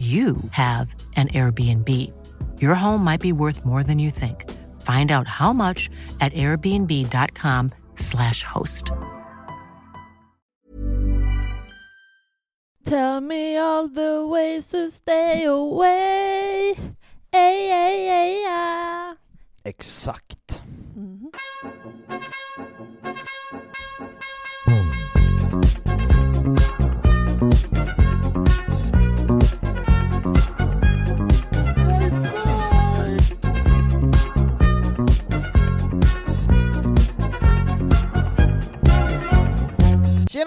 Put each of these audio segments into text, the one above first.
you have an Airbnb. Your home might be worth more than you think. Find out how much at airbnb.com/slash host. Tell me all the ways to stay away. Ay, ay, ay, ay. Exakt. Mhm.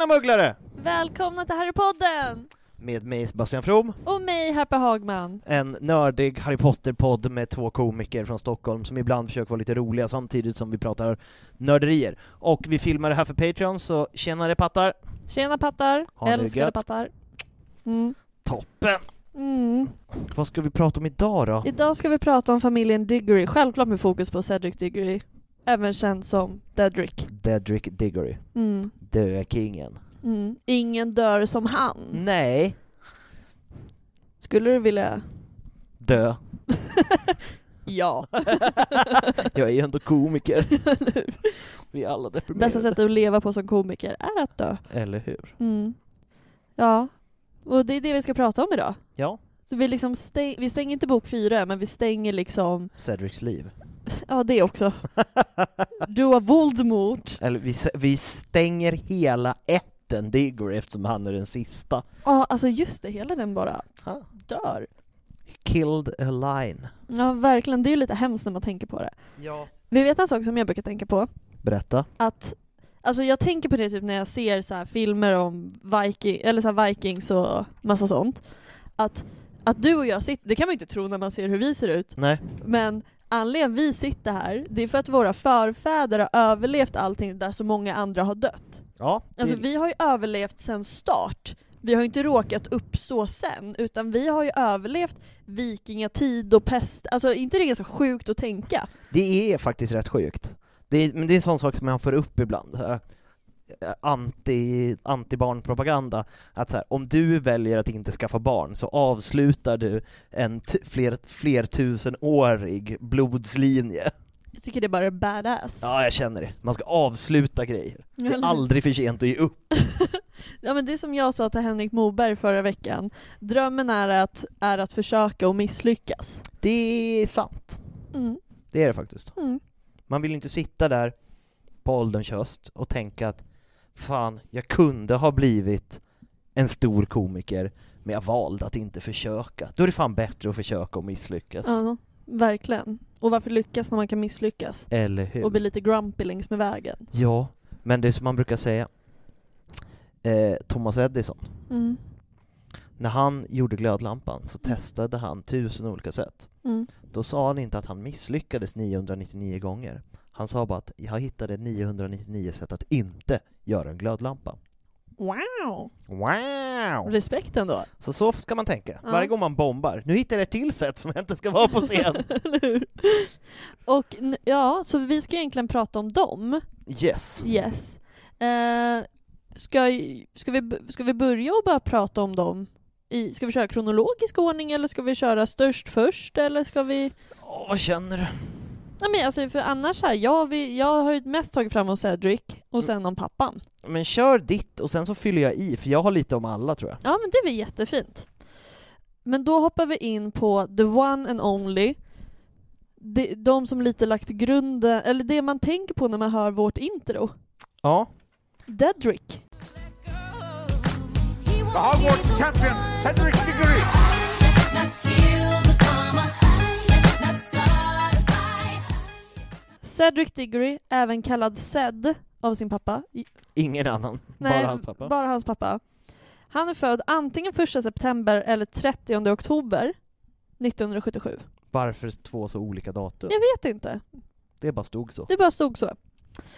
Tjena mugglare! Välkomna till Harrypodden! Med mig Sebastian From, Och mig, Happy Hagman. en nördig Harry Potter-podd med två komiker från Stockholm som ibland försöker vara lite roliga samtidigt som vi pratar nörderier. Och vi filmar det här för Patreon, så tjenare pattar! Tjena pattar. Ha Älskade pattar. Mm. Toppen! Mm. Vad ska vi prata om idag då? Idag ska vi prata om familjen Diggory, självklart med fokus på Cedric Diggory. Även känd som Dedrick. Dedrick Diggory, Mm. Dökingen. Mm. Ingen dör som han. Nej, Skulle du vilja? dö. Ja. Jag är ju ändå komiker. Vi är alla deprimerade. Bästa sättet att leva på som komiker är att dö. Eller hur? Mm. Ja. Och det är det vi ska prata om idag. Ja, Så vi liksom stäng, vi stänger inte bok fyra, men vi stänger liksom, Cedrics liv. Ja det också. Du har Voldemort. Eller vi, vi stänger hela ätten Diggory eftersom han är den sista. Ja, alltså just det, hela den bara Ah. dör. Killed a line. Ja, verkligen. Det är ju lite hemskt när man tänker på det. Ja. Vi vet en sak som jag brukar tänka på, Berätta. att Alltså jag tänker på det typ när jag ser så filmer om Viking, eller så Vikings och massa sånt. Att, att du och jag sitter, det kan man ju inte tro när man ser hur vi ser ut, Nej. men anledningen vi sitter här, det är för att våra förfäder har överlevt allting där så många andra har dött. Ja, Alltså det- vi har ju överlevt sen start. Vi har inte råkat uppstå sen, utan vi har ju överlevt vikingatid och pest. Alltså inte det är ganska sjukt att tänka? det är faktiskt rätt sjukt. Det är, men det är en sån sak som man får upp ibland. Här, anti, anti-barnpropaganda. Att så här, om du väljer att inte skaffa barn så avslutar du en t- fler, flertusenårig blodslinje. Jag tycker det bara är badass. Ja, jag känner det. Man ska avsluta grejer. Det är aldrig för sent att ge upp. Ja men det är som jag sa till Henrik Moberg förra veckan. Drömmen är att, är att försöka och misslyckas. Det är sant. Mm. Det är det faktiskt. Mm. Man vill inte sitta där på ålderns höst och tänka att fan, jag kunde ha blivit en stor komiker, men jag valde att inte försöka. Då är det fan bättre att försöka och misslyckas. Ja, verkligen. Och varför lyckas när man kan misslyckas? Eller hur? Och bli lite grumpy längs med vägen. Ja, men det är som man brukar säga, eh, Thomas Edison, Mm. när han gjorde glödlampan så testade han tusen olika sätt. Mm. Då sa han inte att han misslyckades 999 gånger. Han sa bara att jag hittade 999 sätt att inte göra en glödlampa. Wow! Wow! Respekt ändå. Så så ska man tänka, Ja. varje gång man bombar. Nu hittar jag ett till sätt som jag inte ska vara på scen. Och ja, så vi ska egentligen prata om dem. Yes. Yes. Eh, ska, ska, vi, ska vi börja och bara prata om dem? I, ska vi köra kronologisk ordning eller ska vi köra störst först eller ska vi... Åh, vad känner du? Nej men alltså för annars här, jag, vi, jag har ju mest tagit fram om Cedric och sen om pappan. Men kör ditt och sen så fyller jag i, för jag har lite om alla tror jag. Ja men det är väl jättefint. Men då hoppar vi in på the one and only. De, de som lite lagt grunden, eller det man tänker på när man hör vårt intro. Ja. Dedrick. The Hogwarts champion, Cedric Diggory. Cedric Diggory, även kallad Ced av sin pappa. Ingen annan, Nej, bara hans pappa. Bara hans pappa. Han är född antingen 1 september eller 30 oktober 1977. Varför två så olika datum? Jag vet inte. Det bara stod så. Det bara stod så.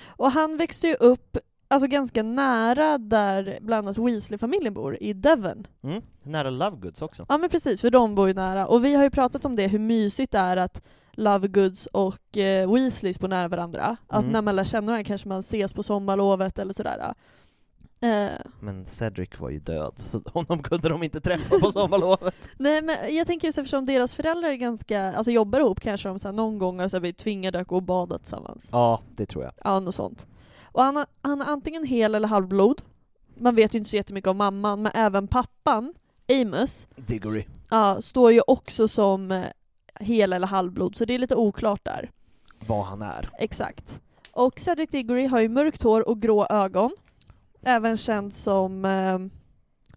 Och han växte ju upp alltså ganska nära där bland annat Weasley-familjen bor, i Devon. Mm. Nära Lovegoods också. Ja men precis, för de bor ju nära. Och vi har ju pratat om det, hur mysigt det är att Lovegoods och eh, Weasleys bor nära varandra. Att Mm. när man lär känna varandra kanske man ses på sommarlovet eller sådär. Eh, Men Cedric var ju död, honom kunde de inte träffa på sommarlovet. nej men jag tänker just eftersom deras föräldrar är ganska, alltså jobbar ihop kanske de så här, någon gång har blivit tvingade att gå och bada tillsammans. Ja, det tror jag. Ja, något sånt. Och han, har- han är antingen hel eller halvblod. Man vet ju inte så jättemycket om mamman, men även pappan, Amos, Diggory. ja, står ju också som eh, hel eller halvblod, så det är lite oklart där. Vad han är. Exakt. Och Cedric Diggory har ju mörkt hår och grå ögon. Även känd som eh,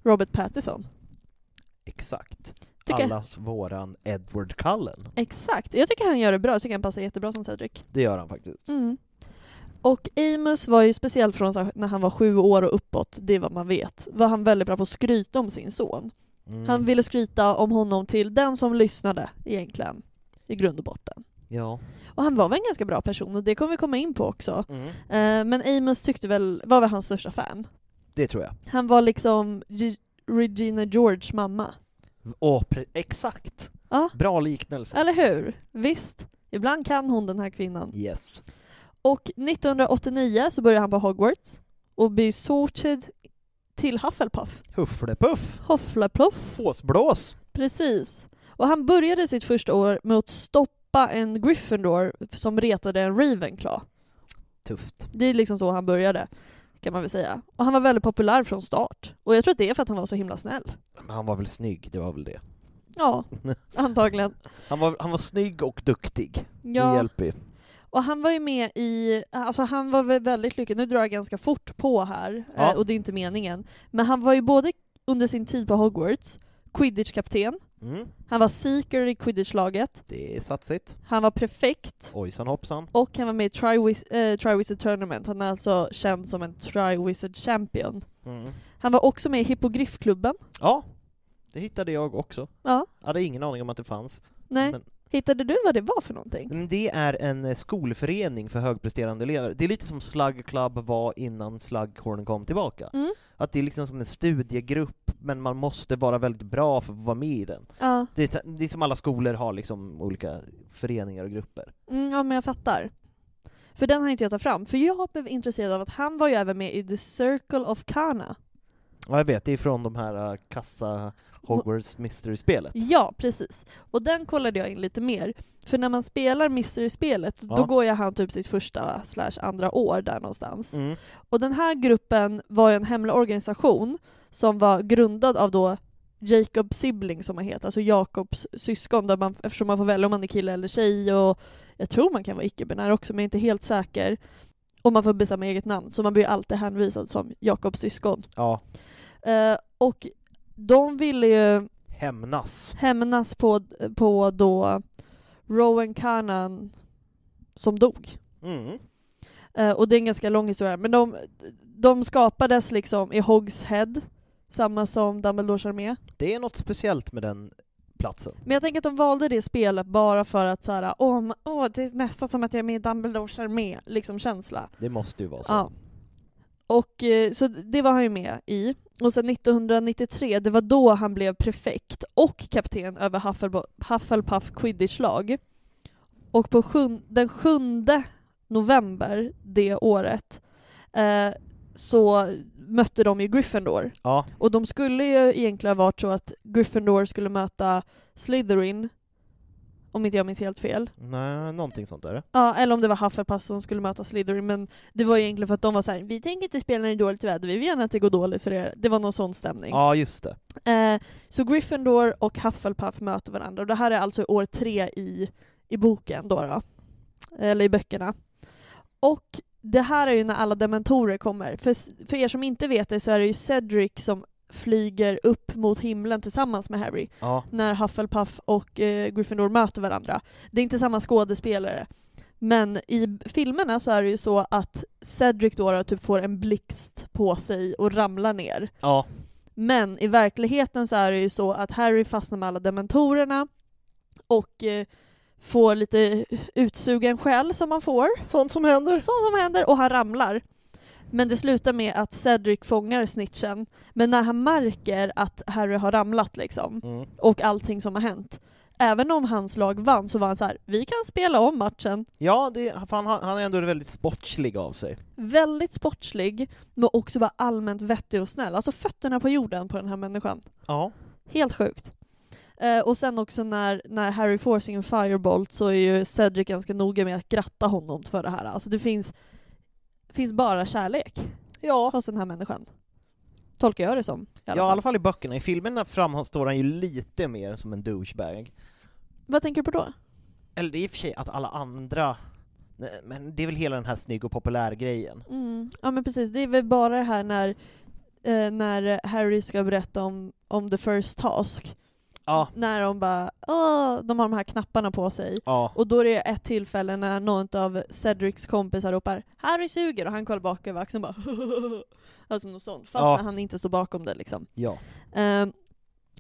Robert Pattinson. Exakt. Tycker- Allas våran Edward Cullen. Exakt. Jag tycker han gör det bra, jag tycker han passar jättebra som Cedric. Det gör han faktiskt. Mm. Och Amos var ju speciellt från när han var sju år och uppåt, det är vad man vet, var han väldigt bra på att skryta om sin son. Mm. Han ville skryta om honom till den som lyssnade egentligen, i grund och botten. Ja. Och han var väl en ganska bra person och det kommer vi komma in på också. Mm. Eh, men Amos tyckte väl, var väl hans största fan. Det tror jag. Han var liksom G- Regina George mamma. Åh, exakt! Ja, Bra liknelse. eller hur? Visst. Ibland kan hon den här kvinnan. Yes. Och 1989 så började han på Hogwarts och blir sorted till Hufflepuff. Hufflepuff. Hufflepuff. Påsblås. Precis. Och han började sitt första år med att stoppa en Gryffindor som retade en Ravenclaw. Tufft. Det är liksom så han började, kan man väl säga. Och han var väldigt populär från start. Och jag tror att det är för att han var så himla snäll. Men han var väl snygg, det var väl det. Ja, antagligen. Han var, han var snygg och duktig. Det Ja, hjälper ju. Och han var ju med i, alltså han var väl väldigt lyckad, nu drar jag ganska fort på här, Ja. eh, och det är inte meningen. Men han var ju både under sin tid på Hogwarts, quidditch-kapten, Mm. han var seeker i quidditch-laget, Det är satsigt. han var prefekt, Ojsan hoppsan. och han var med i eh, Triwizard Tournament, han är alltså känd som en Triwizard Champion. Mm. Han var också med i Hippogriffklubben. Ja, det hittade jag också. Ja, Jag hade ingen aning om att det fanns. nej. Men- Hittade du vad det var för någonting? Men Det är en eh, skolförening för högpresterande elever. Det är lite som Slug Club var innan Slughorn kom tillbaka. Mm. Att det är liksom som en studiegrupp, men man måste vara väldigt bra för att vara med i den. Ja, Det är, det är som alla skolor har liksom olika föreningar och grupper. mm, ja men jag fattar. För den har inte jag tagit fram, för jag blev intresserad av att han var ju även med i The Circle of Kana. Ja, jag vet, det är från de här uh, kassa Hogwarts Mystery-spelet. Ja, precis. Och den kollade jag in lite mer. För när man spelar Mystery-spelet, Ja. då går jag han typ sitt första slash andra år där någonstans. Mm. Och den här gruppen var ju en hemlig organisation som var grundad av då Jacob Sibling som han heter, alltså Jakobs syskon, där man, eftersom man får välja om man är kille eller tjej och jag tror man kan vara icke-binär också men jag är inte helt säker. Och man får bestämma eget namn, så man blir alltid hänvisad som Jakobs syskon. Ja, Eh, och de ville ju hämnas. hämnas på, på då Rowan Kanan som dog. Mm. Eh, och det är en ganska lång historia, men de, de skapades liksom i Hogs Head, samma som Dumbledores armé. Det är något speciellt med den platsen. Men jag tänker att de valde det spelet bara för att så här, åh, åh, det är nästan som att jag är med i Dumbledores armé, liksom känsla. Det måste ju vara så. Ja. Och eh, så det var han ju med i. Och sen 1993, det var då han blev prefekt och kapten över Hufflepuff, Hufflepuff quidditch-lag. Och på sjun, den 7 november det året eh, så mötte de ju Gryffindor. Ja, Och de skulle ju egentligen ha varit så att Gryffindor skulle möta Slytherin, om inte jag minns helt fel. nej, någonting sånt är det. Ja, eller om det var Hufflepuff som skulle möta Slytherin, men det var egentligen för att de var så här: vi tänker inte spela när det är dåligt väder, vi vill gärna att det går dåligt för er. Det var någon sån stämning. Ja, just det. Eh, så Gryffindor och Hufflepuff möter varandra, och det här är alltså år tre i, i boken då, då. Eller i böckerna. Och det här är ju när alla dementorer kommer. För, för er som inte vet det så är det ju Cedric som flyger upp mot himlen tillsammans med Harry Ja, när Hufflepuff och eh, Gryffindor möter varandra. Det är inte samma skådespelare. Men i filmerna så är det ju så att Cedric då typ får en blixt på sig och ramlar ner. ja, Men i verkligheten så är det ju så att Harry fastnar med alla dementorerna och eh, får lite utsugen själ som man får. sånt som händer. Sånt som händer och han ramlar. Men det slutar med att Cedric fångar snitchen. Men när han märker att Harry har ramlat liksom Mm. och allting som har hänt. Även om hans lag vann så var han så här: vi kan spela om matchen. Ja, det, han, han är ändå väldigt sportslig av sig. Väldigt sportslig, men också bara allmänt vettig och snäll. Alltså fötterna på jorden på den här människan. Ja. Helt sjukt. Eh, och sen också när, när Harry får sin firebolt så är ju Cedric ganska noga med att gratta honom för det här. Alltså det finns, finns bara kärlek Ja, hos den här människan. Tolkar jag det som. I ja, i alla fall i böckerna. I filmerna framstår han ju lite mer som en douchebag. Vad tänker du på då? Eller det är i och för sig att alla andra, men det är väl hela den här snygg och populär-grejen. Mm. Ja men precis, det är väl bara det här när, eh, när Harry ska berätta om, om the first task. Ja, När de bara Åh, de har de här knapparna på sig. ja, Och då är det ett tillfälle när någon av Cedrics kompisar ropar Harry suger och han kollar bak över axeln bara Alltså något sånt, fast Ja. han inte står bakom det liksom. ja. Ehm,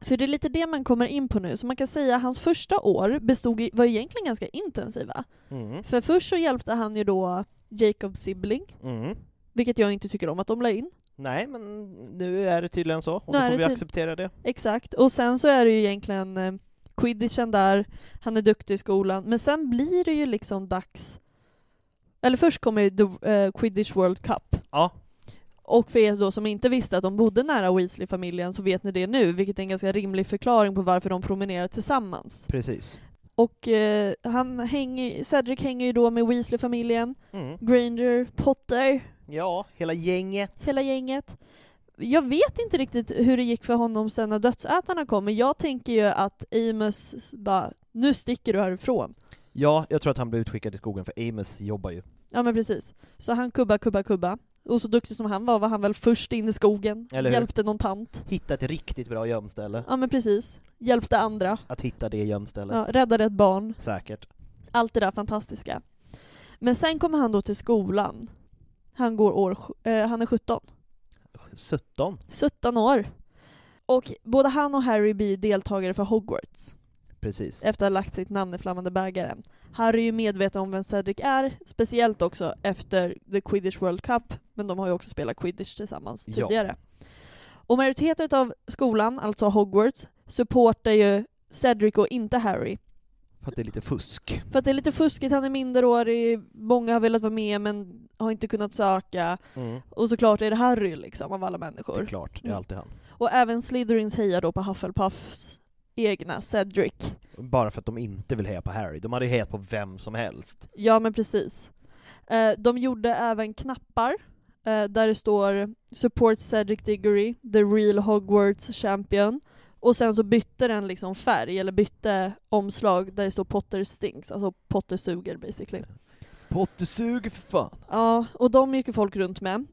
för det är lite det man kommer in på nu, så man kan säga att hans första år bestod i, var egentligen ganska intensiva. Mm. För först så hjälpte han ju då Jacob Sibling, Mm. vilket jag inte tycker om att de la in. Nej, men nu är det tydligen så, och då är får vi ty- acceptera det. Exakt, och sen så är det ju egentligen eh, quidditchen där, han är duktig i skolan, men sen blir det ju liksom dags eller först kommer ju the, eh, Quidditch World Cup. Ja, Och för er då som inte visste att de bodde nära Weasley-familjen så vet ni det nu, vilket är en ganska rimlig förklaring på varför de promenerar tillsammans. precis. Och eh, han hänger, Cedric hänger ju då med Weasley-familjen, Mm. Granger, Potter, Ja, hela gänget. hela gänget. Jag vet inte riktigt hur det gick för honom sen när dödsätarna kom, men jag tänker ju att Amos bara, nu sticker du härifrån. Ja, jag tror att han blev utskickad i skogen för Amos jobbar ju. Ja men precis. Så han kubba, kubba, kubba. Och så duktig som han var var han väl först in i skogen, Eller hjälpte någon tant. Hitta ett riktigt bra gömställe. Ja men precis. Hjälpte andra. Att hitta det gömstället. Ja, räddade ett barn. Säkert. Allt det där fantastiska. Men sen kommer han då till skolan. Han går år, eh, han är 17. 17. 17 år. Och både han och Harry blir deltagare för Hogwarts Precis. efter att ha lagt sitt namn i flammande bägaren. Harry är ju medveten om vem Cedric är, speciellt också efter The Quidditch World Cup, men de har ju också spelat Quidditch tillsammans Ja. tidigare. Och majoriteten av skolan, alltså Hogwarts, supportar ju Cedric och inte Harry. För att det är lite fusk. För att det är lite fuskigt, han är minderårig, många har velat vara med men har inte kunnat söka. Mm. Och såklart är det Harry liksom, av alla Det är människor. klart, det är Mm. alltid han. Och även Slytherins hejar då på Hufflepuffs egna Cedric. Bara för att de inte vill heja på Harry. De hade ju hejat på vem som helst. Ja men precis. Eh, de gjorde även knappar eh, där det står “Support Cedric Diggory, the real Hogwarts champion” och sen så bytte den liksom färg, eller bytte omslag där det står Potter stinks, alltså Potter suger basically. Potter suger för fan. Ja, och de gick ju folk runt med.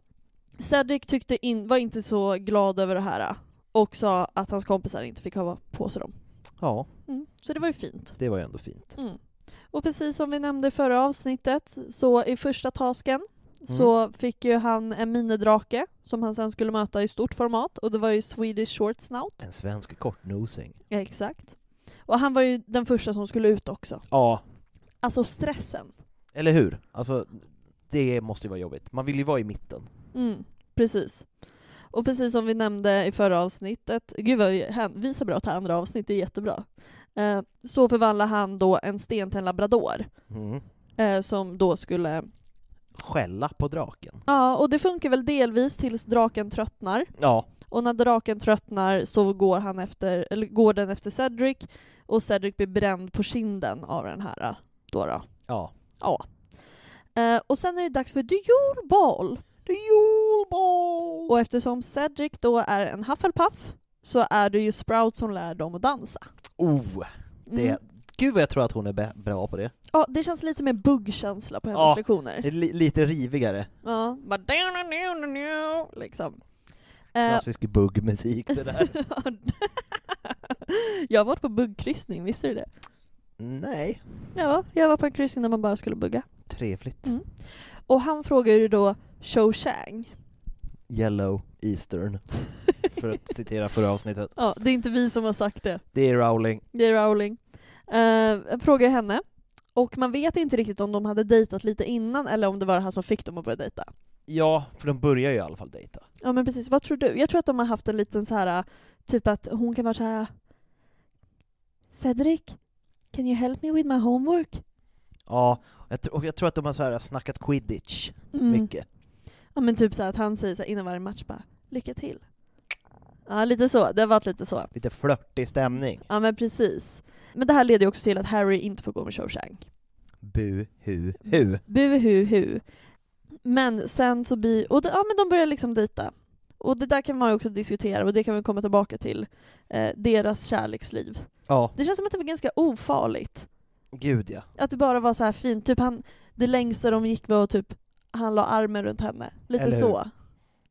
Cedric tyckte in, var inte så glad över det här och sa att hans kompisar inte fick ha på sig dem. Ja, Mm, så det var ju fint. det var ju ändå fint. Mm. Och precis som vi nämnde i förra avsnittet, så i första tasken så fick ju han en minidrake som han sen skulle möta i stort format och det var ju Swedish Short Snout. En svensk kortnosing. Ja, exakt. Och han var ju den första som skulle ut också. Ja, Alltså stressen. eller hur? Alltså, det måste ju vara jobbigt. Man vill ju vara i mitten. Mm. Precis. Och precis som vi nämnde i förra avsnittet, gud vad vi hänvisar bra till andra avsnitt, det är jättebra. Eh, så förvandlar han då en sten till en labrador, Mm. eh, som då skulle... Skälla på draken. Ja, och det funkar väl delvis tills draken tröttnar. Ja, Och när draken tröttnar så går, han efter, eller går den efter Cedric, och Cedric blir bränd på kinden av den här. Då då. ja. Ja. Eh, och sen är det dags för Yule Ball. Yule Ball! Och eftersom Cedric då är en Hufflepuff så är det ju Sprout som lär dem att dansa. Oh, det, Mm. Gud vad jag tror att hon är bra på det. Ja, det känns lite mer buggkänsla på hennes Ja. lektioner. det är li- lite rivigare. Ja, bara liksom. Eh, Klassisk buggmusik det där. jag har varit på buggkryssning, visste du det? Nej. Ja, jag var på en kryssning där man bara skulle bugga. Trevligt. Mm. Och han frågar ju då Cho Chang. Yellow Eastern. För att citera förra avsnittet. Ja, det är inte vi som har sagt det. Det är Rowling. Det är Rowling. Uh, jag frågar henne, och man vet inte riktigt om de hade dejtat lite innan eller om det var han som fick dem att börja dejta. Ja, för de börjar ju i alla fall dejta. Ja men precis, vad tror du? Jag tror att de har haft en liten så här typ att hon kan vara så här. Cedric, can you help me with my homework? Ja, och jag tror att de har så här snackat quidditch Mm. mycket. Ja men typ så här att han säger så innan varje match bara lycka till. Ja lite så, det har varit lite så. Lite flörtig stämning. Ja men precis. Men det här leder ju också till att Harry inte får gå med Chang. Bu, hu, hu. Bu hu hu. Men sen så blir, och det, ja men de börjar liksom dejta. Och det där kan man ju också diskutera och det kan vi komma tillbaka till. Eh, deras kärleksliv. Ja, Det känns som att det var ganska ofarligt. gud ja. Att det bara var så här fint. Typ han, det längsta de gick var typ han la armen runt henne. Lite Eller hur?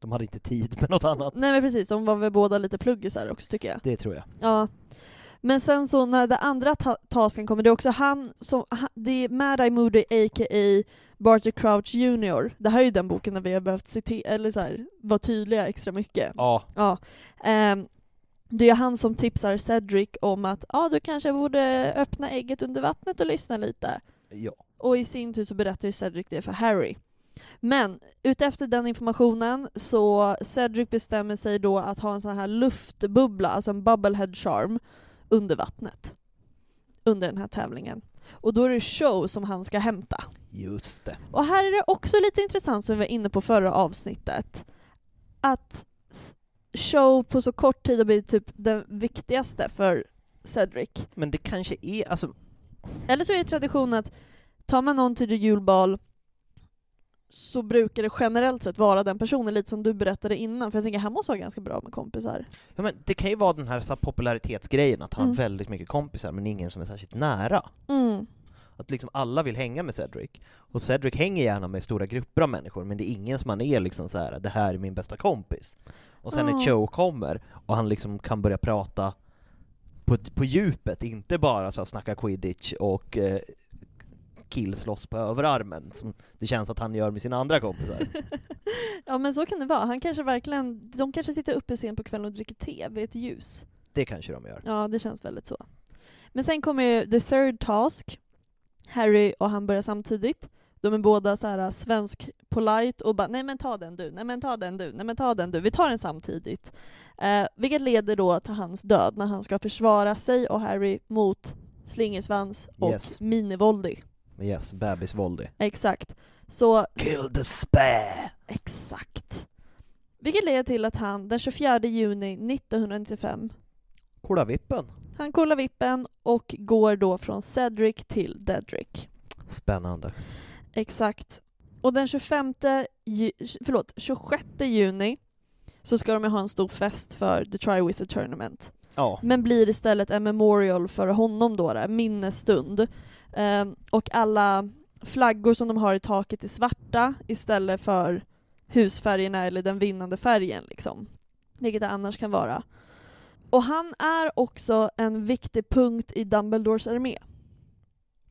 De hade inte tid med något annat. Nej men precis, de var väl båda lite pluggisar också tycker jag. Det tror jag. Ja. Men sen så när det andra ta- tasken kommer, det är också han som, han, det är Mad Eye Moody a.k.a. Barter Crouch Jr. Det här är ju den boken där vi har behövt citera, eller så här, vara tydliga extra mycket. Ja, Ja. Ehm, det är han som tipsar Cedric om att ja, du kanske borde öppna ägget under vattnet och lyssna lite. ja. Och i sin tur så berättar ju Cedric det för Harry. Men utefter den informationen så Cedric bestämmer sig då att ha en sån här luftbubbla, alltså en bubblehead charm, under vattnet. Under den här tävlingen. Och då är det show som han ska hämta. Just det. Och här är det också lite intressant som vi var inne på förra avsnittet. Att show på så kort tid har blivit typ den viktigaste för Cedric. Men det kanske är, alltså, Eller så är det tradition att tar man någon till julbal så brukar det generellt sett vara den personen, lite som du berättade innan, för jag tänker han måste ha ganska bra med kompisar. ja, men det kan ju vara den här, så popularitetsgrejen, att han Mm. har väldigt mycket kompisar men ingen som är särskilt nära. Mm. Att liksom alla vill hänga med Cedric, och Cedric hänger gärna med stora grupper av människor, men det är ingen som han är liksom så här: det här är min bästa kompis. Och sen Ja. när Joe kommer, och han liksom kan börja prata på, på djupet, inte bara så här snacka quidditch och eh, killslåss på överarmen, som det känns att han gör med sina andra kompisar. ja men så kan det vara, han kanske verkligen, de kanske sitter uppe sent på kvällen och dricker te vid ett ljus. Det kanske de gör. Ja, det känns väldigt så. Men sen kommer ju the third task. Harry och han börjar samtidigt. De är båda så här svensk polite och bara nej men ta den du, nej men ta den du, nej men ta den du. Vi tar den samtidigt. Eh, vilket leder då till hans död när han ska försvara sig och Harry mot Slingersvans och Yes. Minivoldy. Yes, bebisvåldig. Exakt. Så Kill the spare! exakt. Vilket leder till att han den 24 juni 1995 Kolla vippen. Han kollar vippen och går då från Cedric till Dedrick. Spännande. Exakt. Och den 25, ju, förlåt, 26 juni så ska de ha en stor fest för The Triwizard Tournament. Ja. Men blir istället en memorial för honom då, där, minnesstund. Um, och alla flaggor som de har i taket är svarta istället för husfärgerna eller den vinnande färgen liksom. Vilket det annars kan vara. Och han är också en viktig punkt i Dumbledores armé.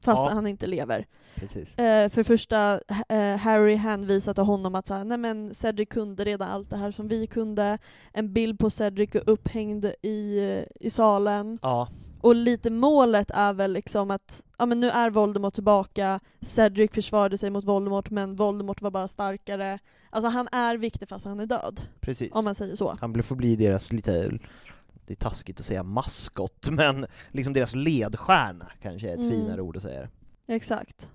Fast Ja. han inte lever. Precis. Eh, för första, eh, Harry hänvisar till honom att säga, nej men Cedric kunde redan allt det här som vi kunde. En bild på Cedric är upphängd i, i salen. Ja. Och lite målet är väl liksom att, ja men nu är Voldemort tillbaka, Cedric försvarade sig mot Voldemort men Voldemort var bara starkare. Alltså han är viktig fast han är död, Precis. om man säger så. Han får bli deras lite, det är taskigt att säga maskot, men liksom deras ledstjärna kanske är ett Mm. finare ord att säga det. Exakt.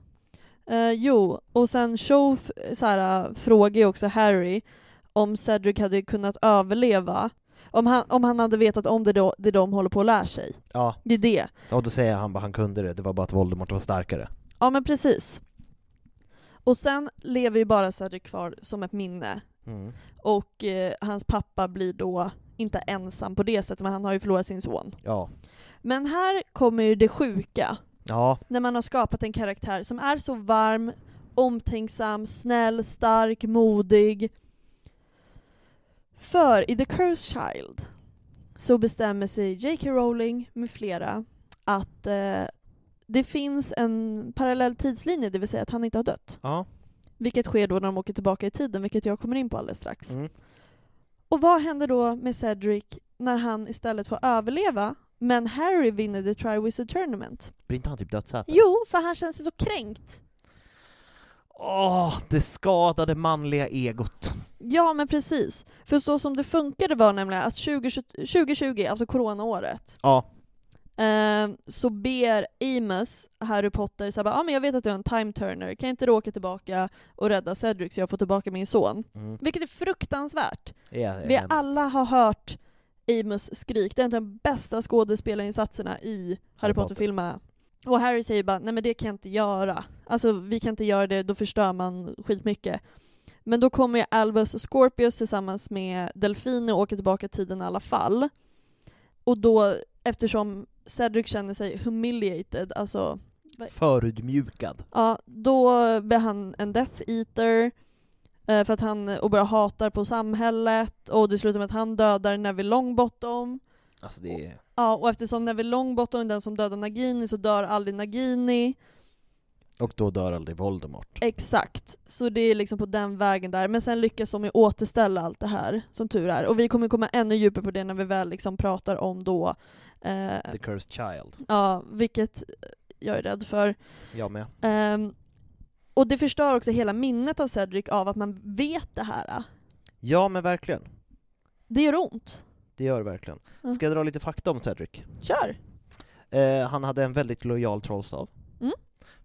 Eh, jo, och sen så här, frågar ju också Harry om Cedric hade kunnat överleva om han, om han hade vetat om det, då, det de håller på att lära sig. Ja, Det är det. och då säger han bara han kunde det, det var bara att Voldemort var starkare. Ja men precis. Och sen lever ju bara Cedric kvar som ett minne. Mm. Och eh, hans pappa blir då inte ensam på det sättet, men han har ju förlorat sin son. Ja. Men här kommer ju det sjuka. Ja, när man har skapat en karaktär som är så varm, omtänksam, snäll, stark, modig. För i The Cursed Child så bestämmer sig J.K. Rowling med flera att eh, det finns en parallell tidslinje, det vill säga att han inte har dött. ja. Vilket sker då när de åker tillbaka i tiden, vilket jag kommer in på alldeles strax. Mm. Och vad händer då med Cedric när han istället får överleva, men Harry vinner The Triwizard Tournament? Blir inte han typ dödsätare? Jo, för han känns så kränkt. Åh, det skadade manliga egot. Ja, men precis. För så som det funkade var nämligen att 2020, 2020 alltså coronaåret, Ja, eh, så ber Amos Harry Potter så här, ah, men jag vet att du är en time turner, kan inte du åka tillbaka och rädda Cedric så jag får tillbaka min son? mm. Vilket är fruktansvärt. är Vi hemskt. alla har hört Amos skrik, det är en av de bästa skådespelarinsatserna i Harry Potter. Potter-filmerna. Och Harry säger bara, nej men det kan jag inte göra. Alltså vi kan inte göra det, då förstör man skitmycket. Men då kommer ju Albus och Scorpius tillsammans med Delfino och åker tillbaka i tiden i alla fall. Och då, eftersom Cedric känner sig humiliated, alltså Förödmjukad. Ja, då blir han en Death Eater eh, för att han och bara hatar på samhället och det slutar med att han dödar Neville Longbottom. Alltså det är... Ja, och eftersom Neville Longbottom är den som dödar Nagini så dör aldrig Nagini. Och då dör aldrig Voldemort. Exakt. Så det är liksom på den vägen där. Men sen lyckas de ju återställa allt det här, som tur är. Och vi kommer komma ännu djupare på det när vi väl liksom pratar om då eh, The Cursed Child. Ja, vilket jag är rädd för. Jag med. Ehm, och det förstör också hela minnet av Cedric av att man vet det här. Ja men verkligen. Det gör ont. Det gör det verkligen. Ska jag dra lite fakta om Cedric? Kör! Eh, han hade en väldigt lojal trollstav.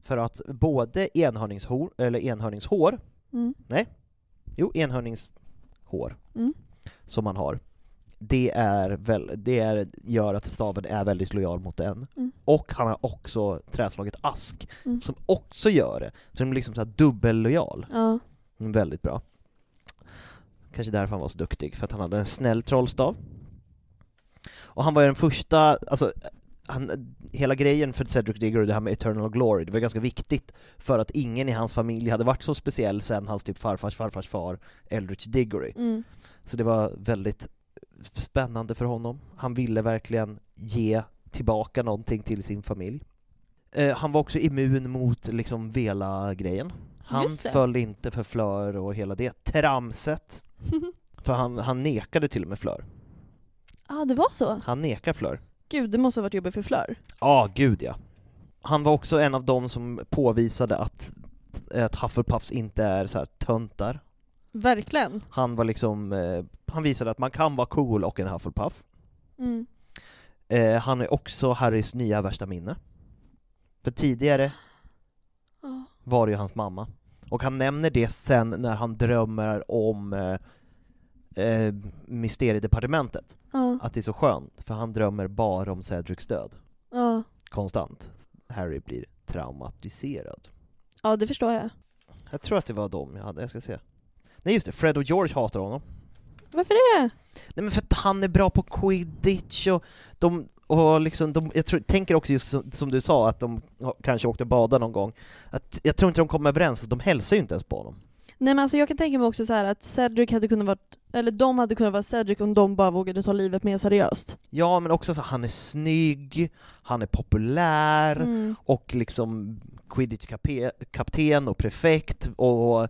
För att både enhörningshår, eller enhörningshår, Mm. jo enhörningshår, Mm. som man har, det, är väl, det är, gör att staven är väldigt lojal mot den. Mm. Och han har också träslaget ask, Mm. som också gör det. Så den blir liksom så här dubbellojal. Ja. Väldigt bra. Kanske därför han var så duktig, för att han hade en snäll trollstav. Och han var ju den första, alltså, han, hela grejen för Cedric Diggory, det här med Eternal Glory, det var ganska viktigt för att ingen i hans familj hade varit så speciell sen hans typ farfars farfars far, Eldritch Diggory. Mm. Så det var väldigt spännande för honom. Han ville verkligen ge tillbaka någonting till sin familj. Eh, han var också immun mot liksom Vela-grejen. Han föll inte för Flör och hela det tramset. För han, han nekade till och med Flör. ah, det var så? Han nekar Flör. Gud, det måste ha varit jobbigt för Flör. Ja, ah, gud ja. Han var också en av dem som påvisade att, att Hufflepuffs inte är så här töntar. Verkligen. Han var liksom, eh, han visade att man kan vara cool och en Hufflepuff. Mm. Eh, han är också Harrys nya värsta minne. För tidigare var det ju hans mamma. Och han nämner det sen när han drömmer om eh, eh, Mysteriedepartementet. Ja. Att det är så skönt, för han drömmer bara om Cedrics död. Ja. Konstant. Harry blir traumatiserad. ja, det förstår jag. Jag tror att det var dem jag hade, jag ska se. Nej just det, Fred och George hatar honom. Varför det? Nej men för att han är bra på quidditch och de, och liksom, de, jag tror, tänker också just som, som du sa, att de kanske åkte bada någon gång. Att, jag tror inte de kom överens, de hälsar ju inte ens på honom. Nej men alltså jag kan tänka mig också så här att Cedric hade kunnat vara, eller de hade kunnat vara Cedric om de bara vågade ta livet mer seriöst. Ja, men också så han är snygg, han är populär, Mm. och liksom quidditch-kapten och prefekt, och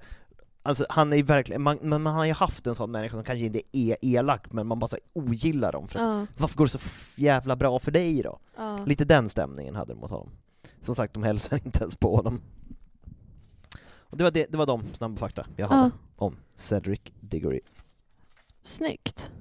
Alltså han är verkligen, man, man har ju haft en sån människa som kanske inte är elak, men man bara så ogillar dem för att, Ja, varför går det så jävla bra för dig då? ja. Lite den stämningen hade de mot honom. Som sagt, de hälsar inte ens på honom. Och det var, det, det var de snabba fakta jag hade om Cedric Diggory. Snyggt.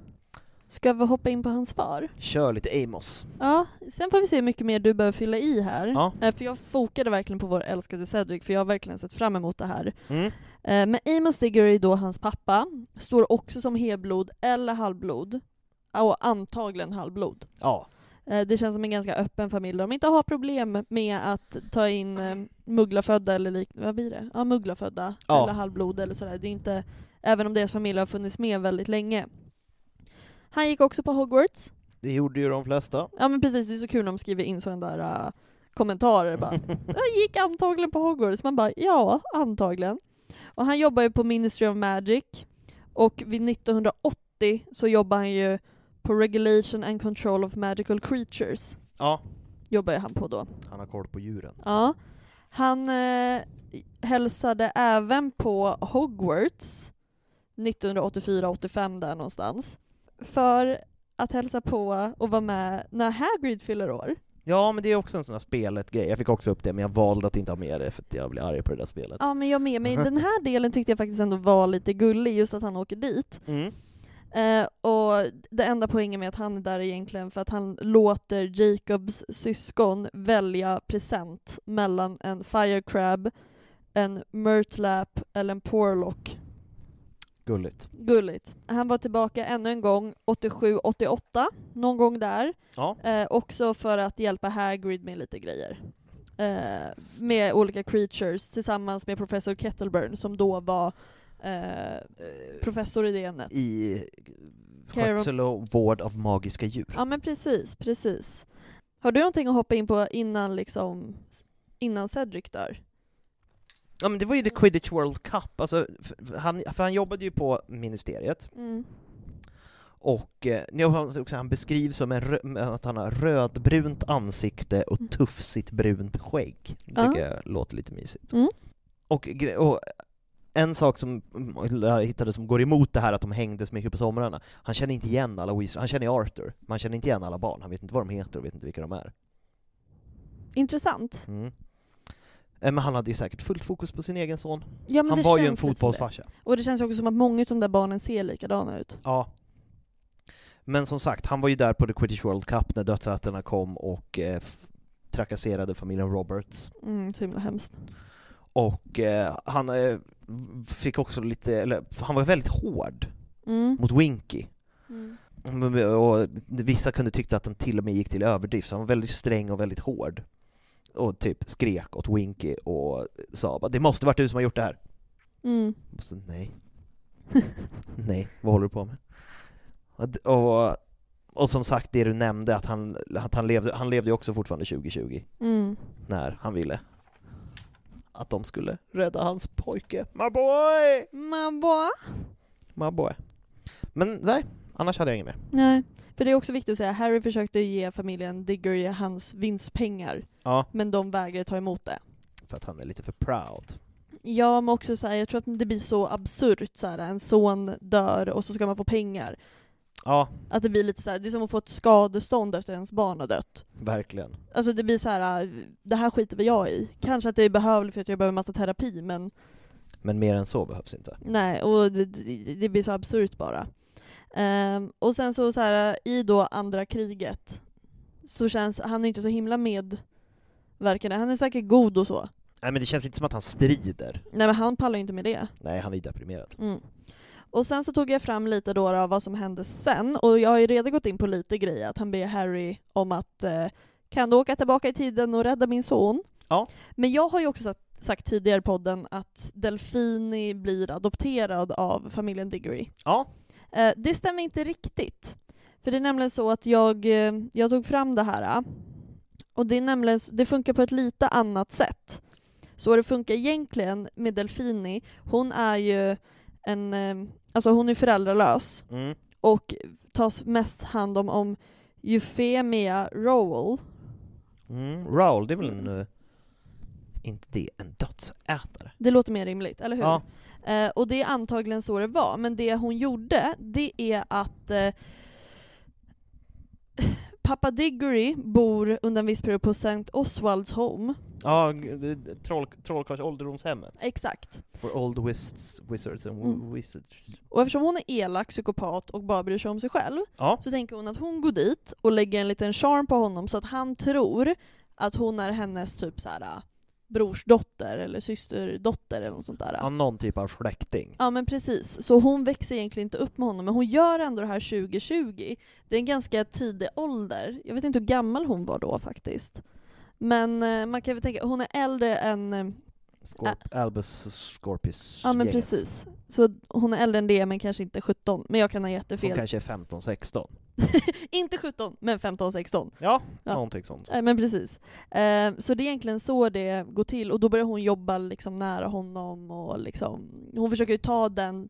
Ska vi hoppa in på hans far? Kör lite Amos. Ja, sen får vi se hur mycket mer du behöver fylla i här. Ja. Eh, För jag fokade verkligen på vår älskade Cedric, för jag har verkligen sett fram emot det här. Mm. Eh, Men Amos Diggory, då hans pappa, står också som helblod eller halvblod. Och antagligen halvblod. Ja, Det känns som en ganska öppen familj där de inte har problem med att ta in eh, mugglafödda eller liknande. Vad blir det? Ja, mugglafödda Ja. eller halvblod eller sådär. Det är inte, även om deras familj har funnits med väldigt länge. Han gick också på Hogwarts. det gjorde ju de flesta. Ja men precis, det är så kul när de skriver in sådana där äh, kommentarer bara. Jag gick antagligen på Hogwarts. Man bara, ja, antagligen. Och han jobbar ju på Ministry of Magic. Och vid 1980 så jobbar han ju på Regulation and Control of Magical Creatures. Ja, Jobbar han på då. han har koll på djuren. Ja. Han eh, hälsade även på Hogwarts 1984-85 där någonstans. För att hälsa på och vara med när Hagrid fyller år. Ja, men det är också en sån här spelet-grej. Jag fick också upp det, men jag valde att inte ha med det för att jag blir arg på det där spelet. Ja men jag med, men den här delen tyckte jag faktiskt ändå var lite gullig, just att han åker dit. Mm. Eh, och det enda poängen med att han är där är egentligen för att han låter Jacobs syskon välja present mellan en Firecrab, en Murtlap eller en Porlock. Gulligt. Gulligt. Han var tillbaka ännu en gång 87-88, någon gång där. Ja. Eh, också för att hjälpa Hagrid med lite grejer. Eh, med olika creatures tillsammans med professor Kettleburn som då var eh, professor i det ämnet. I skötsel och vård av magiska djur. Ja men precis, precis. Har du någonting att hoppa in på innan liksom innan Cedric dör? Ja men det var ju The Quidditch World Cup, alltså, för han, för han jobbade ju på ministeriet, Mm. och eh, ni har också, han beskrivs som en att han har rödbrunt ansikte och Mm. tufsigt brunt skägg. Det tycker jag låter lite mysigt. Mm. Och, och en sak som jag hittade som går emot det här att de hängde så mycket på somrarna, han känner inte igen alla Weasley, han känner Arthur, men han känner inte igen alla barn, han vet inte vad de heter och vet inte vilka de är. Intressant. Mm. Eh, Men han hade ju säkert fullt fokus på sin egen son. Ja, han var ju en fotbollsfarsa. Och det känns också som att många av de där barnen ser likadana ut. Ja. Men som sagt, han var ju där på The Quidditch World Cup när dödsätarna kom och eh, trakasserade familjen Roberts. Mm, så himla hemskt. Och eh, han eh, fick också lite, eller han var väldigt hård Mm. mot Winky. Mm. Och vissa kunde tycka att han till och med gick till överdrift, så han var väldigt sträng och väldigt hård. Och typ skrek åt Winky och sa bara 'Det måste varit du som har gjort det här' Mm. Så, nej. nej, vad håller du på med? Och, och, som sagt, det du nämnde, att han, att han levde, han levde också fortfarande 2020, Mm. när han ville att de skulle rädda hans pojke. My boy! Mamma. My boy. Men nej, annars hade jag inget mer. Nej, för det är också viktigt att säga, Harry försökte ge familjen Diggory hans vinstpengar, Ja, men de vägrade ta emot det. för att han är lite för proud. Ja, men också så här, jag tror att det blir så absurt så här, en son dör och så ska man få pengar. Ja, Att det blir lite så här, det är som att få ett skadestånd efter ens barn har dött. verkligen. Alltså det blir så här, det här skiter väl jag i. Kanske att det är behövligt för att jag behöver massa terapi, men Men mer än så behövs inte. nej, och det, det, blir så absurt bara. Ehm, och sen så, så här, i då andra kriget, så känns han är inte så himla medverkande. Han är säkert god och så. Nej men det känns inte som att han strider. Nej men han pallar ju inte med det. Nej, han är deprimerad. Mm. Och sen så tog jag fram lite då av vad som hände sen, och jag har ju redan gått in på lite grejer, att han ber Harry om att eh, kan du åka tillbaka i tiden och rädda min son? Ja. Men jag har ju också sagt, sagt tidigare i podden att Delfini blir adopterad av familjen Diggory. Ja, Eh, det stämmer inte riktigt. För det är nämligen så att jag, eh, jag tog fram det här, och det är nämligen, det funkar på ett lite annat sätt. Så det funkar egentligen med Delfini, hon är ju en, eh, alltså hon är föräldralös mm. och tas mest hand om om Euphemia Rowell. Mm. Raoul, det är väl en... eh, inte det en dödsätare? Det låter mer rimligt, eller hur? Ja. Eh, och det är antagligen så det var, men det hon gjorde, det är att eh, Pappa Diggory bor under en viss period på St. Oswalds Home. Ja, troll, Trollkarls ålderdomshemmet. Exakt. For old wiz, wizards and Mm. wizards. Och eftersom hon är elak, psykopat och bara bryr sig om sig själv, Ja, så tänker hon att hon går dit och lägger en liten charm på honom så att han tror att hon är hennes typ så här brorsdotter eller systerdotter eller något sånt där. ja, någon typ av släkting. Ja men precis, så hon växer egentligen inte upp med honom, men hon gör ändå det här 2020. Det är en ganska tidig ålder. Jag vet inte hur gammal hon var då faktiskt. Men eh, man kan väl tänka, hon är äldre än... eh, Scorp, Albus Scorpius Ja men precis. Så hon är äldre än det, men kanske inte 17. Men jag kan ha Hon jättefel. kanske är 15-16. inte 17, men 15-16. Ja, Ja. någonting sånt. Nej men precis. Eh, så det är egentligen så det går till, och då börjar hon jobba liksom nära honom och liksom, hon försöker ju ta den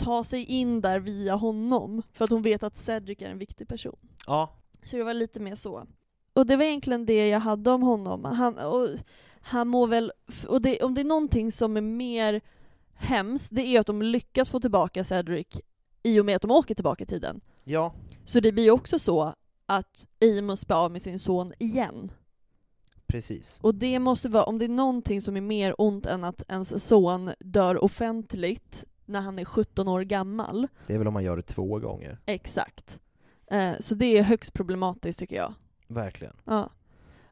Ta sig in där via honom, för att hon vet att Cedric är en viktig person. Ja, Så det var lite mer så. Och det var egentligen det jag hade om honom. Han, och, han mår väl... Och det, om det är någonting som är mer hemskt, det är att de lyckas få tillbaka Cedric i och med att de åker tillbaka i tiden. ja, Så det blir ju också så att Amos blir av med sin son igen. precis. Och det måste vara, om det är någonting som är mer ont än att ens son dör offentligt när han är 17 år gammal. Det är väl om man gör det två gånger. Exakt. Eh, så det är högst problematiskt tycker jag. Verkligen. Ja.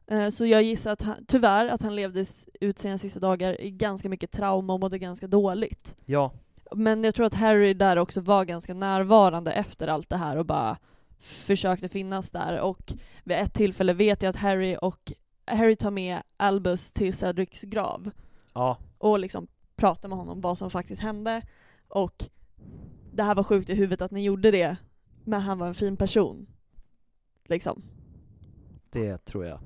Eh, Så jag gissar att han, tyvärr, att han levde ut sina sista dagar i ganska mycket trauma och mådde ganska dåligt. Ja, Men jag tror att Harry där också var ganska närvarande efter allt det här och bara försökte finnas där. Och vid ett tillfälle vet jag att Harry och Harry tar med Albus till Cedrics grav ja, och liksom pratar med honom om vad som faktiskt hände. Och det här var sjukt i huvudet att ni gjorde det, men han var en fin person. Liksom. det tror jag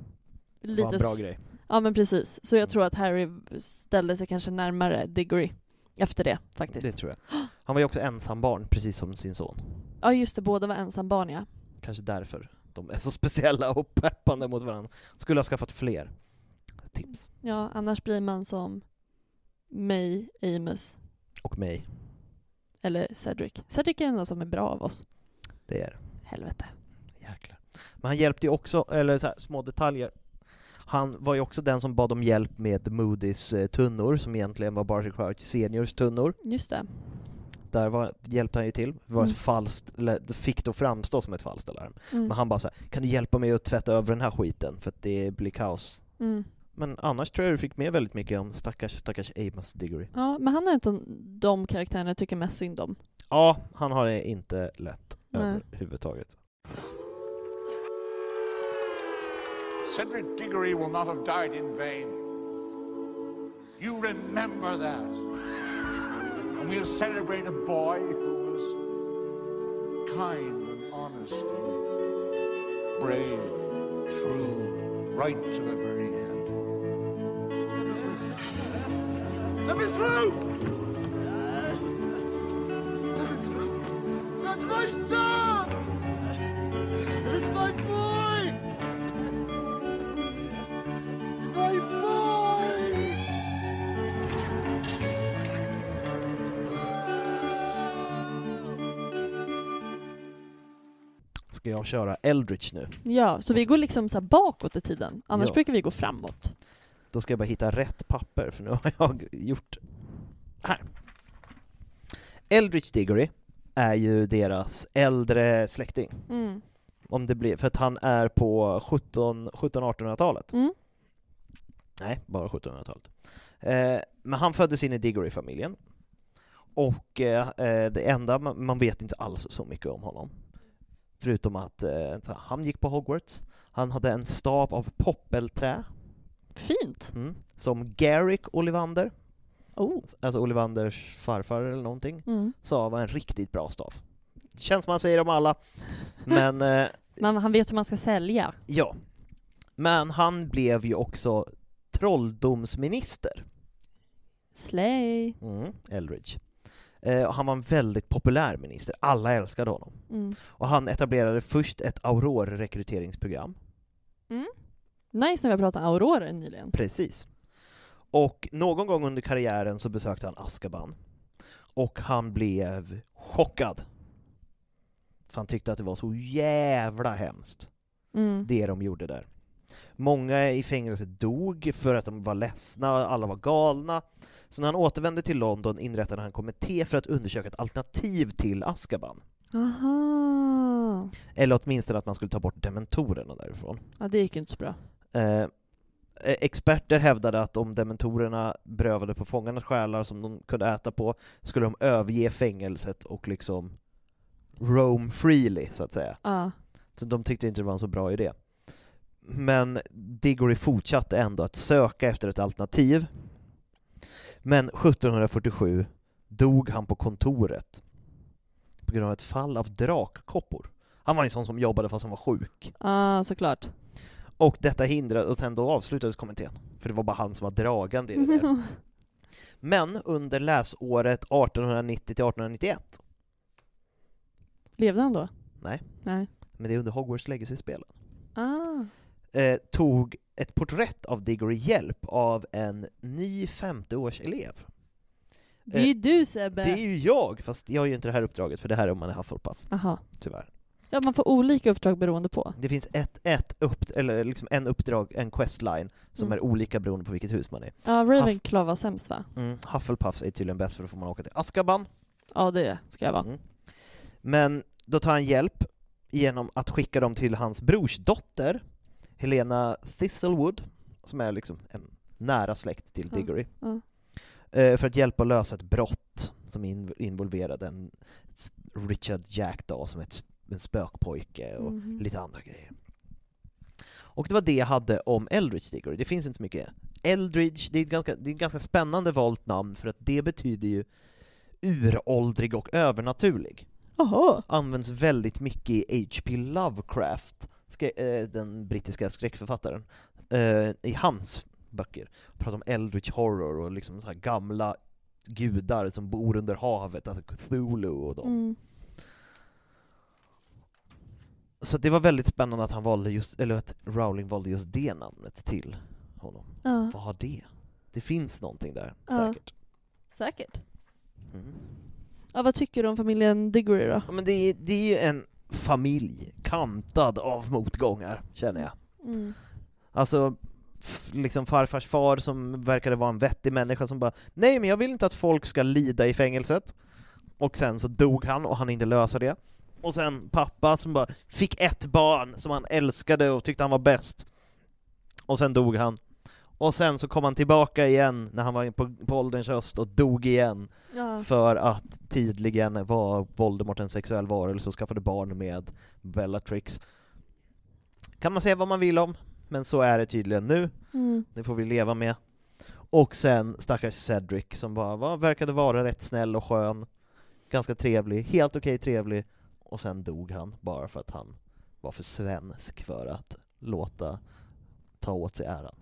Lite var en bra grej. Ja men precis. Så jag Mm. tror att Harry ställde sig kanske närmare Diggory efter det faktiskt. Det tror jag. Han var ju också ensambarn, precis som sin son. Ja just det, båda var ensambarn ja. Kanske därför de är så speciella och peppande mot varandra. Skulle ha skaffat fler tips. Ja, annars blir man som May, Amos Och mig. Eller Cedric. Cedric är den som är bra av oss. Det är det. Helvete. Jäklar. Men han hjälpte ju också, eller så här, små detaljer. Han var ju också den som bad om hjälp med Moody's eh, tunnor, som egentligen var Barty Crouch seniors tunnor. Just det. Där var, hjälpte han ju till. Det var Mm. ett falskt, fick då framstå som ett falskt alarm. Mm. Men han bara så här, kan du hjälpa mig att tvätta över den här skiten? För att det blir kaos. Mm. Men annars tror jag du fick med väldigt mycket om stackars, stackars Amos Diggory. Ja, men han är inte de karaktärerna jag tycker mest synd om. Ja, han har det inte lätt Nej. överhuvudtaget. Cedric Diggory will not have died in vain. You remember that. And we'll celebrate a boy who was kind and honest and brave, true, right to the very end. Let me through! Let me through! That's my son! That's my boy! My boy! ska jag köra Eldritch nu. Ja, så vi går liksom så här bakåt i tiden. Annars Ja. brukar vi gå framåt. Då ska jag bara hitta rätt papper, för nu har jag gjort... Här. Eldritch Diggory är ju deras äldre släkting. Mm. Om det blir, för att han är på 17 1700-1800-talet. Mm. Nej, bara 1700-talet. Eh, men han föddes in i Diggory-familjen. Och eh, eh, det enda, man, man vet inte alls så mycket om honom. Förutom att eh, han gick på Hogwarts, han hade en stav av poppelträ, Fint. mm, som Garrick Ollivander, Oh. alltså Ollivanders farfar eller någonting, Mm. sa var en riktigt bra stav. Känns man säger om alla, men eh, Men han vet hur man ska sälja. ja. Men han blev ju också trolldomsminister. Slay. Mm, Eldridge. Eh, han var en väldigt populär minister, alla älskade honom. Mm. Och han etablerade först ett Auror-rekryteringsprogram. Nice när vi har pratat Aurora nyligen. Precis. Och någon gång under karriären så besökte han Azkaban. Och han blev chockad. För han tyckte att det var så jävla hemskt, Mm. det de gjorde där. Många i fängelset dog för att de var ledsna, alla var galna. Så när han återvände till London inrättade han en kommitté för att undersöka ett alternativ till Azkaban. Aha. Eller åtminstone att man skulle ta bort dementorerna därifrån. Ja, det gick ju inte så bra. Eh, experter hävdade att om dementorerna berövade på fångarnas själar som de kunde äta på, skulle de överge fängelset och liksom roam freely, så att säga. Ja. Så de tyckte inte det var en så bra idé. Men Diggory fortsatte ändå att söka efter ett alternativ. Men 1747 dog han på kontoret på grund av ett fall av drakkoppor. Han var en sån som jobbade fast han var sjuk. Ja, såklart. Och detta hindrade, och sen då avslutades kommittén. För det var bara han som var dragande i det där. Men under läsåret 1890 till 1891, Levde han då? nej, Nej. men det är under Hogwarts Legacy-spelen, Ah. eh, tog ett porträtt av Diggory hjälp av en ny femteårselev. Det är ju du Sebbe! Eh, Det är ju jag, fast jag har ju inte det här uppdraget, för det här är om man är Hufflepuff, Aha. tyvärr. Ja, man får olika uppdrag beroende på. Det finns ett, ett upp, eller liksom en uppdrag, en questline, som Mm. är olika beroende på vilket hus man är. Ja, Ravenclaw var sämst va? Mm, Hufflepuffs är tydligen bäst, för då får man åka till Azkaban. Ja, det ska jag vara. Mm. Men då tar han hjälp genom att skicka dem till hans brorsdotter, Helena Thistlewood, som är liksom en nära släkt till Diggory, ja. eh, för att hjälpa att lösa ett brott som in- involverade en Richard Jackdaw som ett, en spökpojke och Mhm. lite andra grejer. Och det var det jag hade om Eldridge Diggory, det finns inte så mycket. Eldridge, det är ett ganska, det är ett ganska spännande valt namn för att det betyder ju uråldrig och övernaturlig Jaha. används väldigt mycket i H.P. Lovecraft, eh, den brittiska skräckförfattaren, eh, i hans böcker. Pratar om Eldritch Horror och liksom så här gamla gudar som bor under havet, alltså Cthulhu och dem. Mm. Så det var väldigt spännande att han valde just, eller att Rowling valde just det namnet till honom. Ja, Vad har det? Det finns någonting där, Ja. säkert. säkert. Mm. Ja, vad tycker du om familjen Diggory då? Ja, men det, är, det är ju en familj kantad av motgångar, känner jag. Mm. Alltså, liksom farfars far som verkade vara en vettig människa som bara Nej men jag vill inte att folk ska lida i fängelset. Och sen så dog han och han inte lösa det. Och sen pappa som bara fick ett barn som han älskade och tyckte han var bäst. Och sen dog han. Och sen så kom han tillbaka igen när han var på, på ålderns höst och dog igen. Ja. För att tydligen var Voldemort en sexuell varelse och skaffade barn med Bellatrix. Kan man säga vad man vill om, men så är det tydligen nu. Mm. Det får vi leva med. Och sen stackars Cedric som bara var, verkade vara rätt snäll och skön, ganska trevlig, helt okej trevlig, och sen dog han bara för att han var för svensk för att låta ta åt sig äran.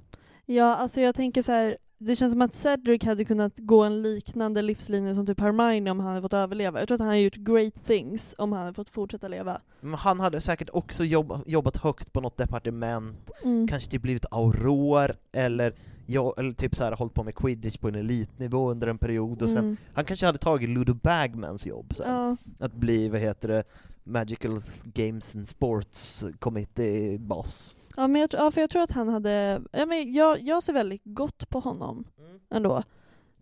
Ja, alltså jag tänker så här. Det känns som att Cedric hade kunnat gå en liknande livslinje som typ Hermione om han hade fått överleva. Jag tror att han hade gjort great things om han hade fått fortsätta leva. Men han hade säkert också jobba, jobbat högt på något departement, Mm. kanske typ blivit auror, eller, ja, eller typ så här hållit på med quidditch på en elitnivå under en period, och sen Mm. han kanske hade tagit Ludo Bagmans jobb sen. Ja. Att bli, vad heter det, Magical Games and Sports Committee boss. Ja, men jag, ja, för jag tror att han hade... Ja, men jag, jag ser väldigt gott på honom ändå.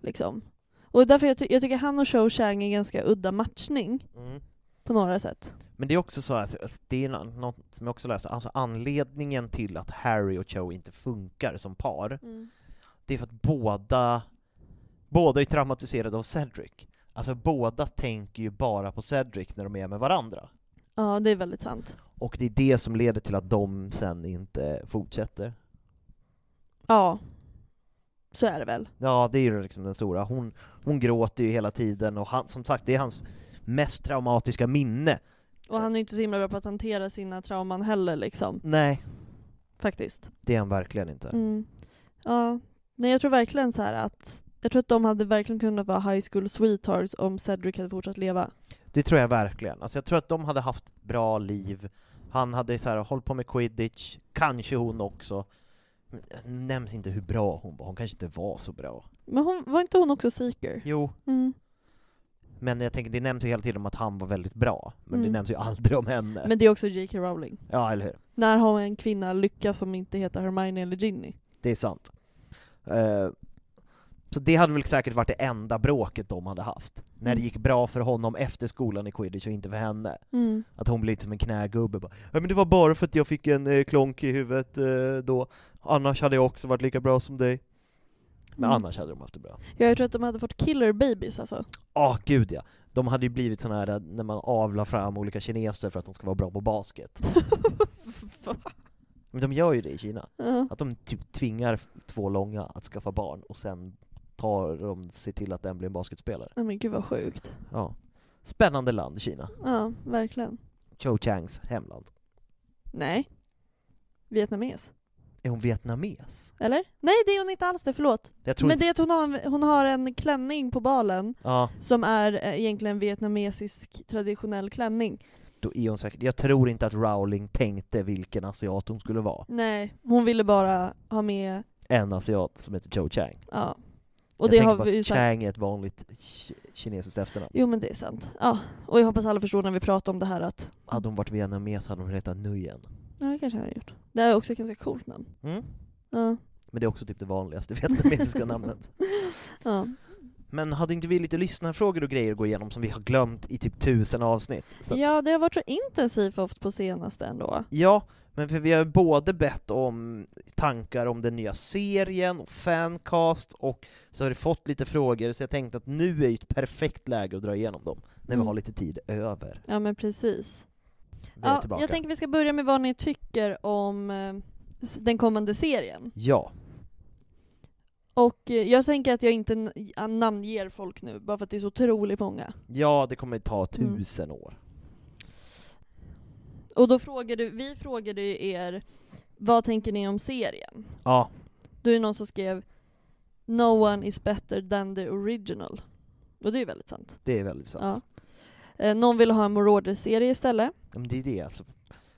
Liksom. Och därför jag, ty- jag tycker han och Cho Chang är ganska udda matchning Mm. på några sätt. Men det är också så att alltså, det är nå- något som jag också läste, alltså anledningen till att Harry och Cho inte funkar som par, det är för att båda, båda är traumatiserade av Cedric. Alltså båda tänker ju bara på Cedric när de är med varandra. Ja, det är väldigt sant. Och det är det som leder till att de sen inte fortsätter. Ja. Så är det väl. Ja, det är ju liksom den stora. Hon, hon gråter ju hela tiden, och han, som sagt, det är hans mest traumatiska minne. Och han är inte så himla bra på att hantera sina trauman heller liksom. Nej, Faktiskt. det är han verkligen inte. Mm. Ja. Nej, jag tror verkligen så här att jag tror att de hade verkligen kunnat vara high school sweethearts om Cedric hade fortsatt leva. Det tror jag verkligen. Alltså jag tror att de hade haft bra liv. Han hade så här, hållit på med quidditch, kanske hon också. Men det nämns inte hur bra hon var, hon kanske inte var så bra. Men hon, var inte hon också seeker? Jo, Mm. men jag tänker, det nämns ju hela tiden om att han var väldigt bra, men det Mm. nämns ju aldrig om henne. Men det är också J.K. Rowling. Ja, eller hur? När har en kvinna lyckats som inte heter Hermione eller Ginny? Det är sant. Eh, så det hade väl säkert varit det enda bråket de hade haft. När det gick bra för honom efter skolan i quidditch och inte för henne. Mm. Att hon blev lite som en knägubbe bara, ja men det var bara för att jag fick en eh, klonk i huvudet eh, då, annars hade jag också varit lika bra som dig. Men Mm. annars hade de haft det bra. Ja, jag tror att de hade fått killer babies alltså. Ja, gud ja. De hade ju blivit såna här eh, när man avlar fram olika kineser för att de ska vara bra på basket. Men de gör ju det i Kina. Ja. Att de typ tvingar två långa att skaffa barn och sen tar de se till att den blir en basketspelare. Nej men gud vad sjukt. Ja. Spännande land, Kina. Ja, verkligen. Cho Changs hemland. Nej. Vietnames. Är hon vietnames? Eller? Nej det är hon inte alls det, förlåt. Jag tror Men inte... det är att hon har, hon har en klänning på balen Ja, som är eh, egentligen vietnamesisk traditionell klänning. då är hon säkert... Jag tror inte att Rowling tänkte vilken asiat hon skulle vara. Nej, hon ville bara ha med, En asiat som heter Cho Chang. ja. Och jag det tänker har på vi att. Chang är ett vanligt ki- kinesiskt efternamn. Jo men det är sant. Ja, och jag hoppas alla förstår när vi pratar om det här att, Hade hon varit vietnames hade hon hetat Nguyen. ja det kanske jag har gjort. Det är också ett ganska coolt namn. Mm. Ja. Men det är också typ det vanligaste vietnamesiska namnet. ja. Men hade inte vi lite lyssnarfrågor och grejer att gå igenom som vi har glömt i typ tusen avsnitt? Att, Ja, det har varit så intensivt på senaste ändå. ja, men för vi har både bett om tankar om den nya serien och fancast och så har vi fått lite frågor så jag tänkte att nu är ju ett perfekt läge att dra igenom dem när vi Mm. har lite tid över. Ja men precis. Vi Ja, tillbaka. jag tänker vi ska börja med vad ni tycker om eh, den kommande serien. Ja, Och eh, jag tänker att jag inte namnger folk nu, bara för att det är så otroligt många. ja det kommer ta Mm. tusen år. Och då frågade, vi frågade ju er, vad tänker ni om serien? Ja, Då är det någon som skrev No one is better than the original. Och det är ju väldigt sant. det är väldigt sant. Ja. Eh, någon vill ha en Marauder-serie istället. Men det är det alltså.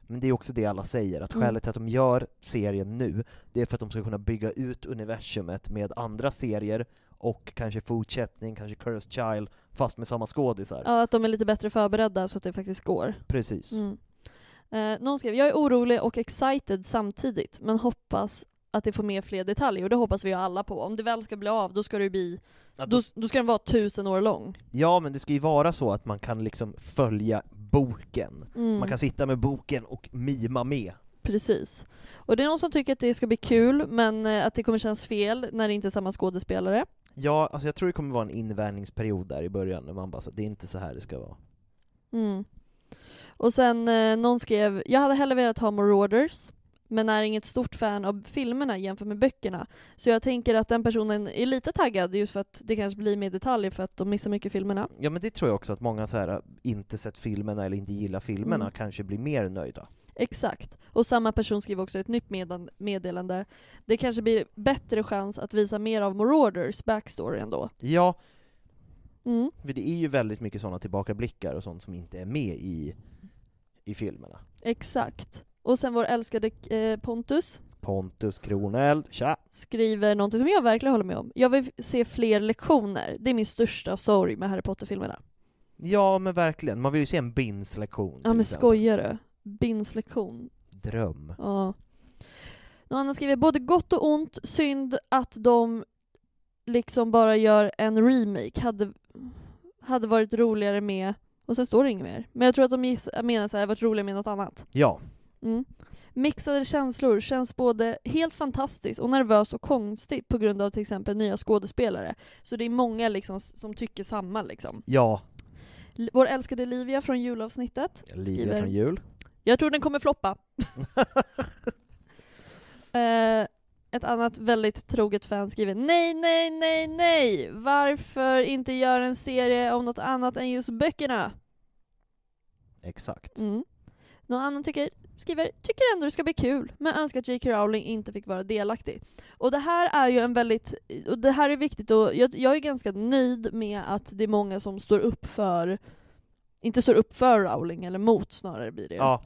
Men det är också det alla säger, att Mm. skälet till att de gör serien nu, det är för att de ska kunna bygga ut universumet med andra serier och kanske fortsättning, kanske Cursed Child, fast med samma skådisar. Ja, att de är lite bättre förberedda så att det faktiskt går. Precis. Mm. Eh, någon skrev, jag är orolig och excited samtidigt, men hoppas att det får med fler detaljer, och det hoppas vi ju alla på. Om det väl ska bli av, då ska det ju bli, Att då, då- då ska den vara tusen år lång. Ja, men det ska ju vara så att man kan liksom följa boken. Mm. Man kan sitta med boken och mima med. Precis. Och det är någon som tycker att det ska bli kul, men eh, att det kommer kännas fel när det inte är samma skådespelare. Ja, alltså jag tror det kommer vara en invänjningsperiod där i början, när man bara så, det är inte så här det ska vara. Mm. Och sen eh, någon skrev, jag hade hellre velat ha Marauders, men är inget stort fan av filmerna jämfört med böckerna. Så jag tänker att den personen är lite taggad just för att det kanske blir mer detaljer för att de missar mycket filmerna. Ja men det tror jag också att många så här inte sett filmerna eller inte gillar filmerna Mm. kanske blir mer nöjda. Exakt. Och samma person skrev också ett nytt meddelande. Det kanske blir bättre chans att visa mer av Marauders backstory ändå. Ja, Mm. för det är ju väldigt mycket sådana tillbakablickar och sånt som inte är med i, i filmerna. Exakt. Och sen vår älskade eh, Pontus Pontus Kroneld, tja! skriver någonting som jag verkligen håller med om. Jag vill se fler lektioner. Det är min största sorg med Harry Potter-filmerna. Ja men verkligen, man vill ju se en BINS-lektion Ja men exempel. skojar du? Bins lektion. Dröm. Ja. Någon annan skriver både gott och ont, synd att de liksom bara gör en remake. Hade, hade varit roligare med, och sen står det inget mer. Men jag tror att de menar så här, varit roligare med något annat. Ja, Mm. Mixade känslor känns både helt fantastiskt och nervöst och konstigt på grund av till exempel nya skådespelare. Så det är många liksom som tycker samma liksom. ja. L- Vår älskade Livia från julavsnittet Livia från jul. Jag tror den kommer floppa. eh, ett annat väldigt troget fan skriver Nej, nej, nej, nej! Varför inte göra en serie om något annat än just böckerna? Exakt. Mm. Någon annan tycker, skriver tycker ändå det ska bli kul, men önskar att J.K. Rowling inte fick vara delaktig. Och det här är ju en väldigt, och det här är viktigt och jag, jag är ganska nöjd med att det är många som står upp för, inte står upp för Rowling, eller mot snarare blir det ju. Ja,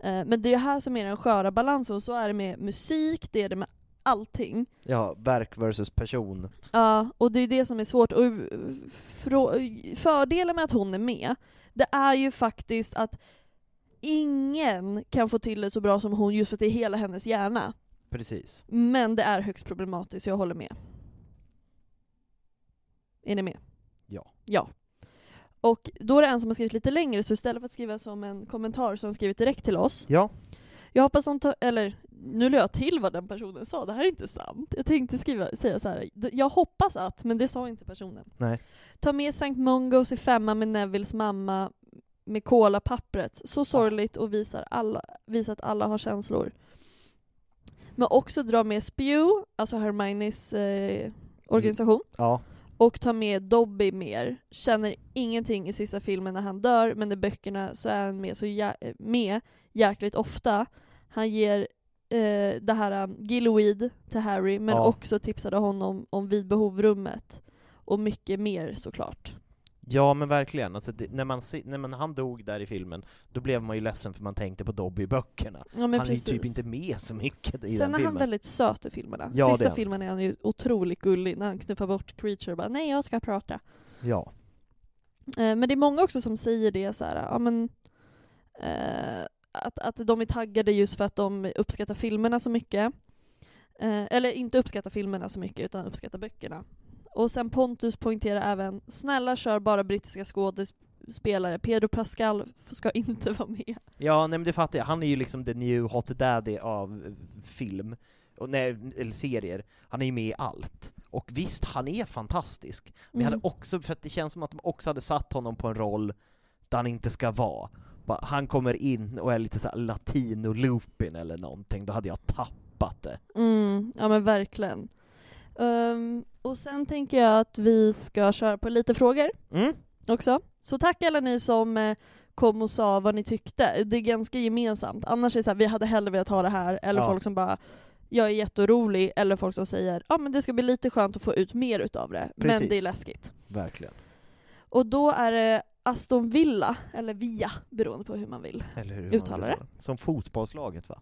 Eh, Men det är det här som är den sköra balansen, och så är det med musik, det är det med allting. ja, verk versus person. Ja, och det är det som är svårt. Och frå- fördelen med att hon är med, det är ju faktiskt att ingen kan få till det så bra som hon just för att det är hela hennes hjärna. Precis. Men det är högst problematiskt, jag håller med. Är ni med? Ja. Ja. Och då är det en som har skrivit lite längre, så istället för att skriva som en kommentar så har hon skrivit direkt till oss. Ja. Jag hoppas hon tar, eller nu la jag till vad den personen sa, det här är inte sant. Jag tänkte skriva, säga så här. Jag hoppas att, men det sa inte personen. Nej. Ta med Sankt Mungos i femma med Nevilles mamma med kolapappret. Så sorgligt och visar, alla, visar att alla har känslor. Men också dra med Spew, alltså Hermiones eh, organisation, Ja. och ta med Dobby mer. Känner ingenting i sista filmen när han dör, men i böckerna så är han med, så jä- med jäkligt ofta. Han ger eh, det här um, Gilloweed till Harry, men Ja. också tipsade honom om vid behov rummet. Och mycket mer såklart. Ja men verkligen, alltså, det, när, man när man, han dog där i filmen, då blev man ju ledsen för man tänkte på Dobby i böckerna. Ja, han är ju typ precis. inte med så mycket i Sen den är filmen. han väldigt söt i filmerna. Ja, är Sista filmen är han ju otroligt gullig när han knuffar bort Creature och bara nej jag ska prata. Ja. Eh, men det är många också som säger det så här, ja men eh, att, att de är taggade just för att de uppskattar filmerna så mycket. Eh, eller inte uppskattar filmerna så mycket utan uppskattar böckerna. Och sen Pontus poängterar även, snälla kör bara brittiska skådespelare, Pedro Pascal ska inte vara med. Ja, nej men det fattar jag. Han är ju liksom the new hot daddy av eh, film, och, nej, eller serier. Han är ju med i allt. Och visst, han är fantastisk. Men Mm. hade också, för att det känns som att de också hade satt honom på en roll där han inte ska vara. Bara, han kommer in och är lite såhär latino-loopin eller någonting, då hade jag tappat det. Mm, ja men verkligen. Ehm, och sen tänker jag att vi ska köra på lite frågor Mm? också. Så tack alla ni som eh, kom och sa vad ni tyckte. Det är ganska gemensamt. Annars är det så här, vi hade hellre velat ha det här, eller Ja. folk som bara jag är jätteorolig, eller folk som säger ja men det ska bli lite skönt att få ut mer utav det, men Precis. det är läskigt. Verkligen. Och då är det Aston Villa, eller Via, beroende på hur man vill. Eller hur man Uttalar vill det. Som fotbollslaget va?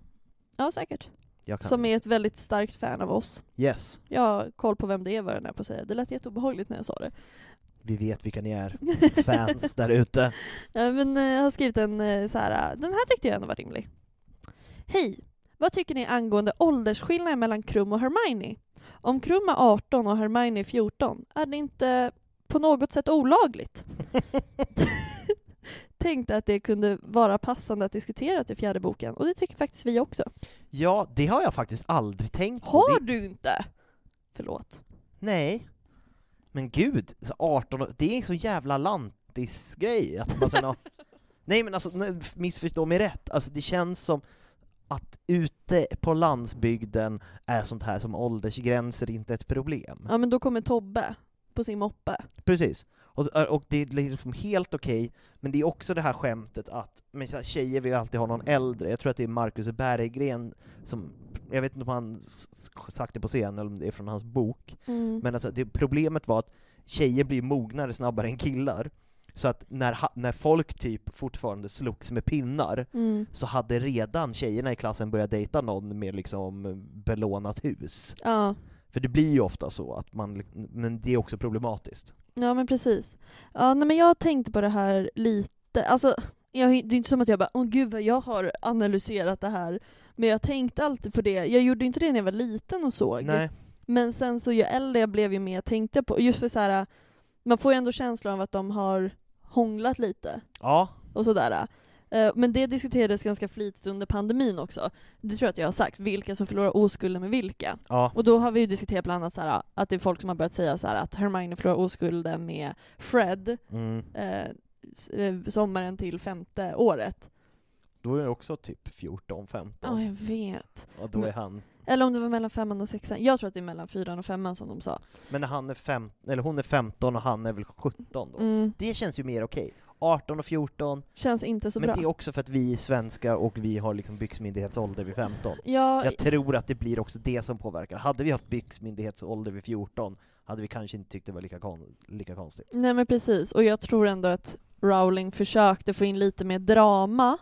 Ja säkert. Jag kan. Som är ett väldigt starkt fan av oss. Yes, Jag har koll på vem det är vad jag är på att säga. Det lät jätteobehagligt när jag sa det. vi vet vilka ni är. Fans där ute. Ja, men, eh, jag har skrivit en eh, så här. eh, den här tyckte jag ändå var rimlig. Hej! Vad tycker ni angående åldersskillnaden mellan Krum och Hermione? Om Krum är 18 och Hermione är 14, är det inte på något sätt olagligt? Tänkte att det kunde vara passande att diskutera till fjärde boken, och det tycker faktiskt vi också. Ja, det har jag faktiskt aldrig tänkt på. Har Det- du inte? Förlåt. Nej. Men gud, så 18 år, det är en så jävla lantis-grej. Att man sen har... Nej men alltså, nej, missförstå mig rätt, alltså det känns som att ute på landsbygden är sånt här som åldersgränser inte ett problem. Ja men då kommer Tobbe på sin moppe. Precis. Och, och det är liksom helt okej, men det är också det här skämtet att men så här, tjejer vill alltid ha någon äldre. Jag tror att det är Marcus Berggren som, jag vet inte om han sagt det på scen eller om det är från hans bok, Mm. men alltså, det, problemet var att tjejer blir mognare snabbare än killar. Så att när, när folk typ fortfarande slogs med pinnar, Mm. så hade redan tjejerna i klassen börjat dejta någon med liksom belånat hus. Ja. För det blir ju ofta så, att man, men det är också problematiskt. Ja men precis. Ja, nej, men jag tänkte på det här lite, alltså jag, det är inte som att jag bara åh gud vad jag har analyserat det här, men jag tänkte alltid på det. Jag gjorde inte det när jag var liten och såg. Nej. Men sen så ju äldre jag blev ju mer tänkte jag på, just för så här, man får ju ändå känslan av att de har hånglat lite Ja, och sådär. Eh, Men det diskuterades ganska flitigt under pandemin också. Det tror jag att jag har sagt, vilka som förlorar oskulden med vilka. ja, Och då har vi ju diskuterat bland annat så här, att det är folk som har börjat säga så här, att Hermione förlorar oskulden med Fred mm. eh, eh, sommaren till femte året. då är det också typ 14, 15. Ja, jag vet. och då är han... Eller om det var mellan femman och sexan. Jag tror att det är mellan fyran och femman som de sa. Men när han är fem, eller hon är 15 och han är väl 17 då? Mm. Det känns ju mer okej. 18 och 14, Känns inte så men bra. det är också för att vi är svenska och vi har liksom byxmyndighetsålder vid 15. Ja, Jag tror att det blir också det som påverkar. Hade vi haft byxmyndighetsålder vid 14 hade vi kanske inte tyckt det var lika, kon- lika konstigt. nej men precis. Och jag tror ändå att Rowling försökte få in lite mer drama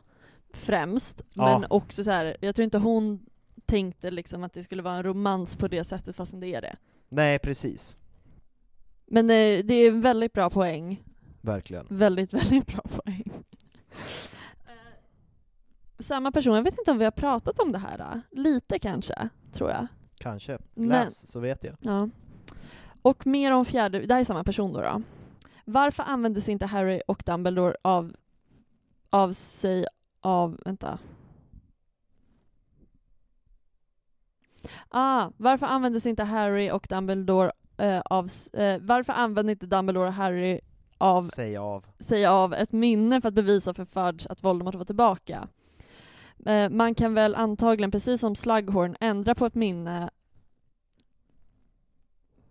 främst. Ja. Men också så här, jag tror inte hon tänkte liksom att det skulle vara en romans på det sättet fastän det är det. Nej, precis. Men det, det är en väldigt bra poäng. Verkligen. Väldigt, väldigt bra poäng. Eh, Samma person, jag vet inte om vi har pratat om det här. Då. Lite kanske, tror jag. Kanske. Läs Men- så vet jag. Ja. Och mer om fjärde, det här är samma person då. då. Varför använde sig inte Harry och Dumbledore av, av sig av, vänta. Ah, varför använde sig inte Harry och Dumbledore eh, av, eh, varför använde inte Dumbledore och Harry av Säg av. sig av ett minne för att bevisa för Fudge att Voldemort var tillbaka. Eh, man kan väl antagligen, precis som Slughorn, ändra på ett minne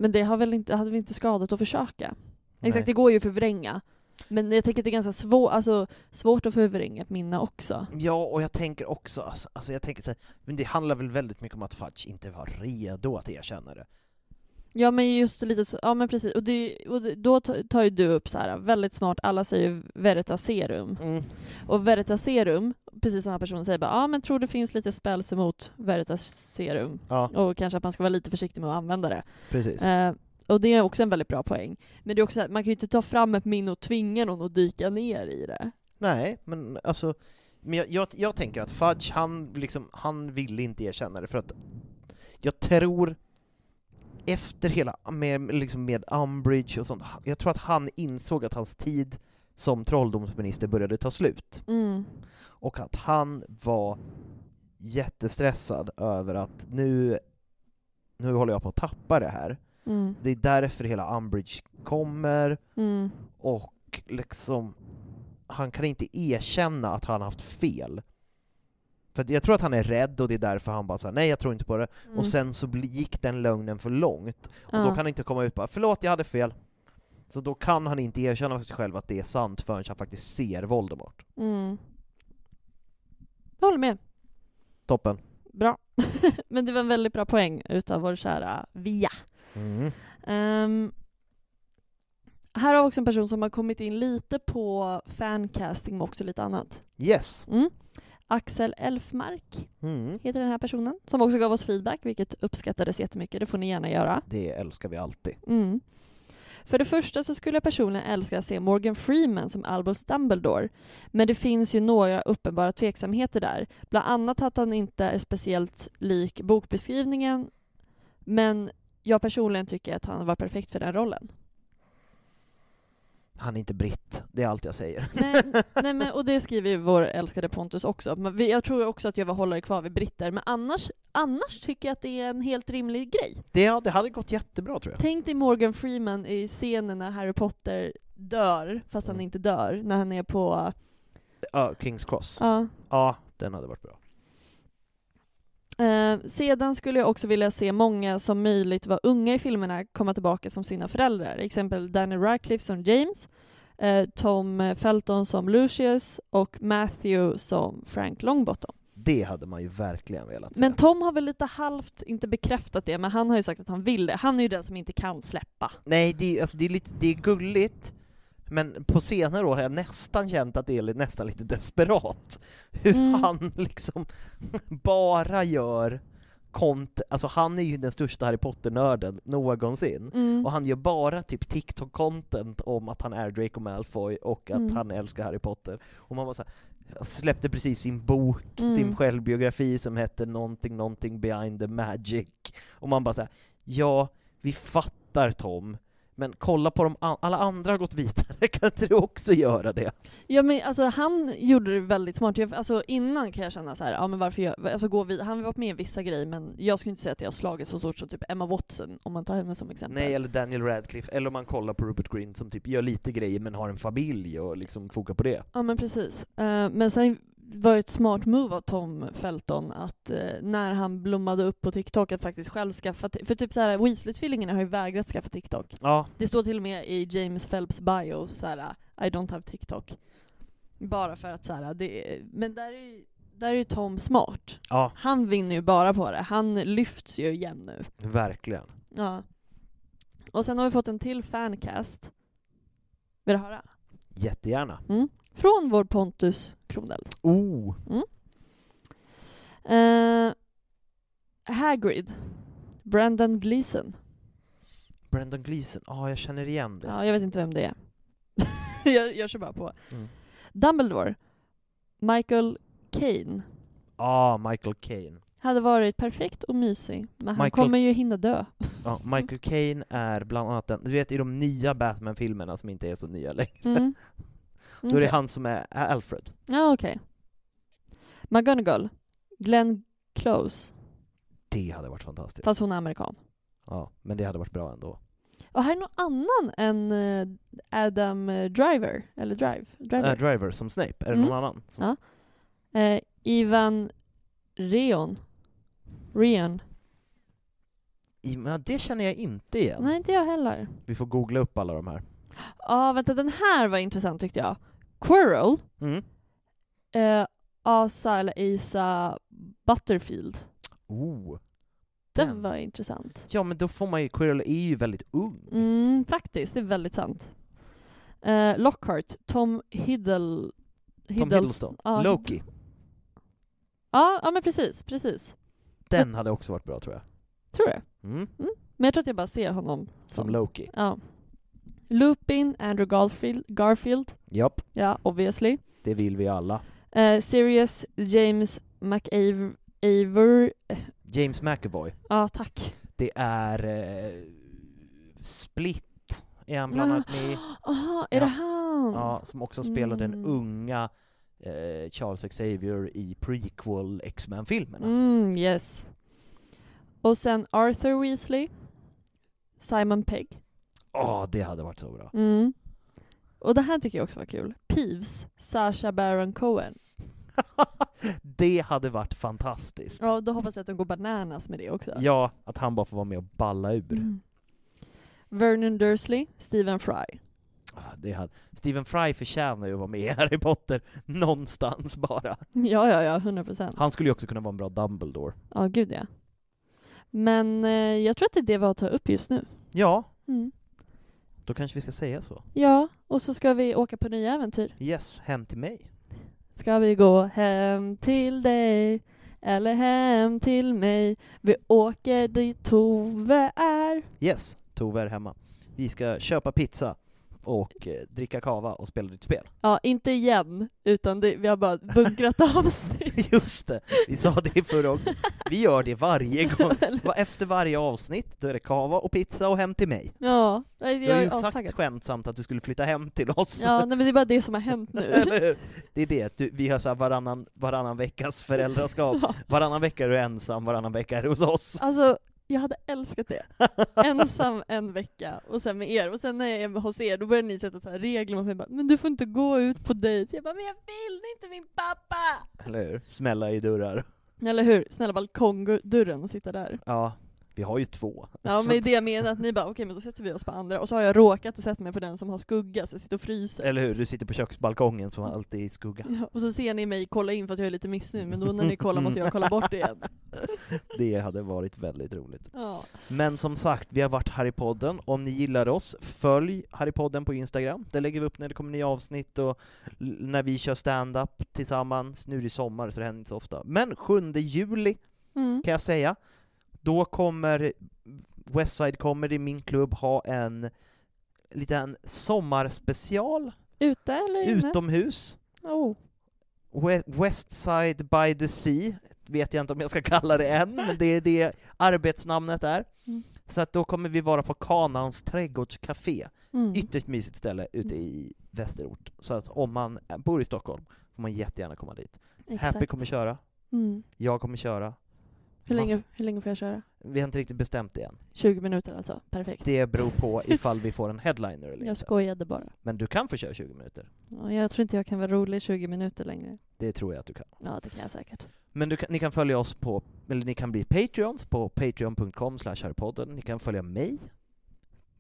men det har väl inte, hade vi inte skadat att försöka? Exakt, Nej. det går ju att förvränga. Men jag tänker att det är ganska svår, alltså, svårt att förvränga ett minne också. Ja, och jag tänker också, alltså, alltså jag tänker så här, men det handlar väl väldigt mycket om att Fudge inte var redo att erkänna det. Ja men just lite så, ja men precis. Och, det, och det, då ta- tar ju du upp så här väldigt smart, alla säger Veritaserum. Mm. Och Veritaserum, precis som den här personen säger, bara, ja men tror det finns lite spells emot Veritaserum. Ja, Och kanske att man ska vara lite försiktig med att använda det. precis. Eh, och det är också en väldigt bra poäng. Men det är också så här, man kan ju inte ta fram ett minne och tvinga någon att dyka ner i det. Nej, men alltså, men jag, jag, jag tänker att Fudge, han, liksom, han ville inte erkänna det för att jag tror efter hela, med, liksom med Umbridge och sånt, jag tror att han insåg att hans tid som trolldomsminister började ta slut. Mm. Och att han var jättestressad över att nu, nu håller jag på att tappa det här. Mm. Det är därför hela Umbridge kommer, Mm. och liksom han kan inte erkänna att han haft fel. För jag tror att han är rädd och det är därför han bara säger nej jag tror inte på det. Mm. Och sen så gick den lögnen för långt. Och Ja. då kan han inte komma ut och bara förlåt jag hade fel. Så då kan han inte erkänna för sig själv att det är sant förrän han faktiskt ser Voldemort. Mm. Jag håller med. Toppen. Bra. Men det var en väldigt bra poäng utav vår kära Via. Mm. Ehm, här har vi också en person som har kommit in lite på fancasting men också lite annat. Yes. Mm. Axel Elfmark Mm. heter den här personen, som också gav oss feedback, vilket uppskattades jättemycket. Det får ni gärna göra. Det älskar vi alltid. Mm. För det första så skulle jag personligen älska att se Morgan Freeman som Albus Dumbledore. Men det finns ju några uppenbara tveksamheter där. Bland annat att han inte är speciellt lik bokbeskrivningen. Men jag personligen tycker att han var perfekt för den rollen. Han är inte britt, det är allt jag säger. Nej, nej men, och det skriver ju vår älskade Pontus också. Men vi- jag tror också att jag var hållare kvar vid britter. Men annars, annars tycker jag att det är en helt rimlig grej. Det, det hade gått jättebra tror jag. Tänk dig Morgan Freeman i scenen när Harry Potter dör, fast han Mm. inte dör, när han är på... Ja, Kings Cross. Ja. Ja, den hade varit bra. Eh, sedan skulle jag också vilja se många som möjligt var unga i filmerna komma tillbaka som sina föräldrar. Exempel Danny Radcliffe som James, eh, Tom Felton som Lucius och Matthew som Frank Longbottom. Det hade man ju verkligen velat se. Men Tom har väl lite halvt, inte bekräftat det, men han har ju sagt att han vill det. Han är ju den som inte kan släppa. Nej, det alltså, det, är lite, det är gulligt, men på senare år har jag nästan känt att det är nästan lite desperat. Hur Mm. han liksom bara gör kont alltså han är ju den största Harry Potter-nörden någonsin, Mm. och han gör bara typ TikTok-content om att han är Draco Malfoy och att Mm. han älskar Harry Potter. Och man var så här, jag släppte precis sin bok, Mm. sin självbiografi som hette någonting, någonting behind the magic. Och man bara så här, ja, vi fattar Tom, men kolla på an- alla andra har gått vidare, kan inte du också göra det? Ja men alltså han gjorde det väldigt smart. Jag, alltså innan kan jag känna så här, ja men varför gör, alltså gå vid, han har varit med i vissa grejer men jag skulle inte säga att det har slagit så stort som typ Emma Watson om man tar henne som exempel. Nej, eller Daniel Radcliffe, eller om man kollar på Rupert Grint som typ gör lite grejer men har en familj och liksom fokar på det. Ja men precis. Eh, men sen var ett smart move av Tom Felton att eh, när han blommade upp på TikTok att faktiskt själv skaffa, för typ så här Weasley-tvillingarna har ju vägrat skaffa TikTok. Ja, Det står till och med i James Phelps bio så här I don't have TikTok. Bara för att så här, det, men där är ju där är ju Tom smart. ja, Han vinner ju bara på det. Han lyfts ju igen nu. verkligen. Ja. Och sen har vi fått en till fancast. Vill du höra? Jättegärna. Mm. Från vår Pontus Kronell. Oh! Eh, Hagrid. Brandon Gleeson. Brendan Gleeson, ja jag känner igen det. Ja, jag vet inte vem det är. jag, jag kör bara på. Mm. Dumbledore. Michael Caine. Ja, Michael Caine. Hade varit perfekt och mysig, men han Michael- kommer ju hinna dö. Ja, Michael Caine är bland annat den, du vet i de nya Batman-filmerna som inte är så nya längre, Mm. Då är det han som är Alfred. Ja, okej. McGonagall. Glenn Close. Det hade varit fantastiskt. Fast hon är amerikan. Ja, men det hade varit bra ändå. Och här är någon annan än eh, Adam Driver. Eller Drive? Driver. Äh, Driver som Snape, är det Mm. någon annan? Som... Ja. Eh, Ivan Reon. Reon. Men det känner jag inte igen. Nej, inte jag heller. Vi får googla upp alla de här. Ja, vänta, den här var intressant tyckte jag. Quirrell. Mm. Eh, Asa eller Asa Butterfield. Oh. Den, Den. var intressant. Ja, men då får man ju, Quirrell är ju väldigt ung. Mm, faktiskt, det är väldigt sant. Eh, Lockhart, Tom Hiddle... Tom Hiddleston. Ja, Loki. Ja, ja, men precis, precis. Den hade också varit bra tror jag. Tror du? Mm. Men jag tror att jag bara ser honom Som Loki. Ja. Lupin, Andrew Garfield, Garfield. Japp, Ja, obviously. det vill vi alla. Eh, Sirius, James McAver... Aver, James McAvoy. ja, tack. Det är eh, Split, är han bland annat med i. Aha, är Ja. det han? Ja, som också spelar den Mm. unga eh, Charles Xavier i prequel X-Men-filmerna. Mm, yes. Och sen Arthur Weasley. Simon Pegg. Åh, det hade varit så bra. Mm. Och det här tycker jag också var kul. Peeves, Sasha Baron Cohen. det hade varit fantastiskt. Ja, då hoppas jag att de går bananas med det också. Ja, att han bara får vara med och balla ur. Mm. Vernon Dursley, Stephen Fry. Ah, Det hade... Stephen Fry förtjänar ju att vara med i Harry Potter, någonstans bara. Ja, ja, ja, 100 procent. Han skulle ju också kunna vara en bra Dumbledore. Ja, gud ja. Men eh, jag tror att det är det vi har att ta upp just nu. Ja, Mm. Då kanske vi ska säga så. Ja, och så ska vi åka på nya äventyr. Yes, hem till mig. Ska vi gå hem till dig eller hem till mig? Vi åker dit Tove är. Yes, Tove är hemma. Vi ska köpa pizza och eh, dricka kava och spela ditt spel. Ja, inte igen, utan det, vi har bara bunkrat avsnitt. Just det, vi sa det förra också. Vi gör det varje gång. Va- Efter varje avsnitt, då är det kava och pizza och hem till mig. Ja, jag Du har är ju sagt astaggad. skämtsamt att du skulle flytta hem till oss. Ja, nej, men det är bara det som har hänt nu. Eller hur? Det är det, du, vi har så här varannan, varannan veckas föräldraskap. Ja. Varannan vecka är du ensam, varannan vecka är du hos oss. Alltså, jag hade älskat det. Ensam en vecka, och sen med er. Och sen när jag är hos er, då börjar ni sätta så här regler mot mig. Bara, men du får inte gå ut på dejt. Jag bara, men jag vill inte min pappa! Eller hur? Smälla i dörrar. Eller hur? Snälla balkongdörren och sitta där. Ja, vi har ju två. Ja men det jag menar, att ni bara okej men då sätter vi oss på andra, och så har jag råkat att sätta mig på den som har skugga, så jag sitter och fryser. Eller hur? Du sitter på köksbalkongen som alltid är i skugga. Ja, och så ser ni mig kolla in för att jag är lite missnöjd, men då när ni kollar måste jag kolla bort igen. Det hade varit väldigt roligt. Ja. Men som sagt, vi har varit Harrypodden. Om ni gillar oss, följ Harrypodden på Instagram. Där lägger vi upp när det kommer nya avsnitt och när vi kör stand-up tillsammans. Nu är det sommar så det händer inte så ofta. Men 7 juli Mm. kan jag säga, Då kommer Westside Comedy, min klubb, ha en liten sommarspecial Ute eller inne? utomhus. Oh. We- Westside by the Sea, vet jag inte om jag ska kalla det än, men det är det arbetsnamnet är. Mm. Så att då kommer vi vara på Kanans trädgårdscafé, Mm. ytterst mysigt ställe ute i Västerort. Så att om man bor i Stockholm får man jättegärna komma dit. Exakt. Happy kommer köra, Mm. jag kommer köra. Hur, länge, hur länge får jag köra? Vi har inte riktigt bestämt det än. 20 minuter alltså, perfekt. Det beror på ifall vi får en headliner eller Jag inte. skojade bara. Men du kan få köra 20 minuter. Ja, jag tror inte jag kan vara rolig i 20 minuter längre. Det tror jag att du kan. Ja, det kan jag säkert. Men kan, ni kan följa oss på, eller ni kan bli Patreons på patreon.com harrypodden. Ni kan följa mig,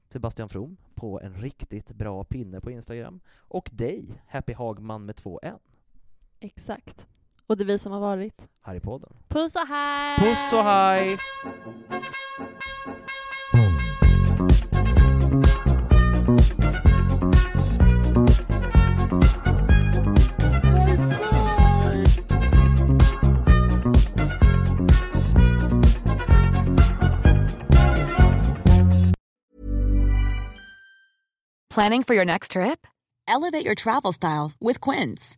Sebastian From, på en riktigt bra pinne på Instagram. Och dig, Happy Hagman med två N, Exakt. Och det är vi som har varit. Harrypodden. Puss och hej! Puss och hej! Planning for your next trip? Elevate your travel style with Quince.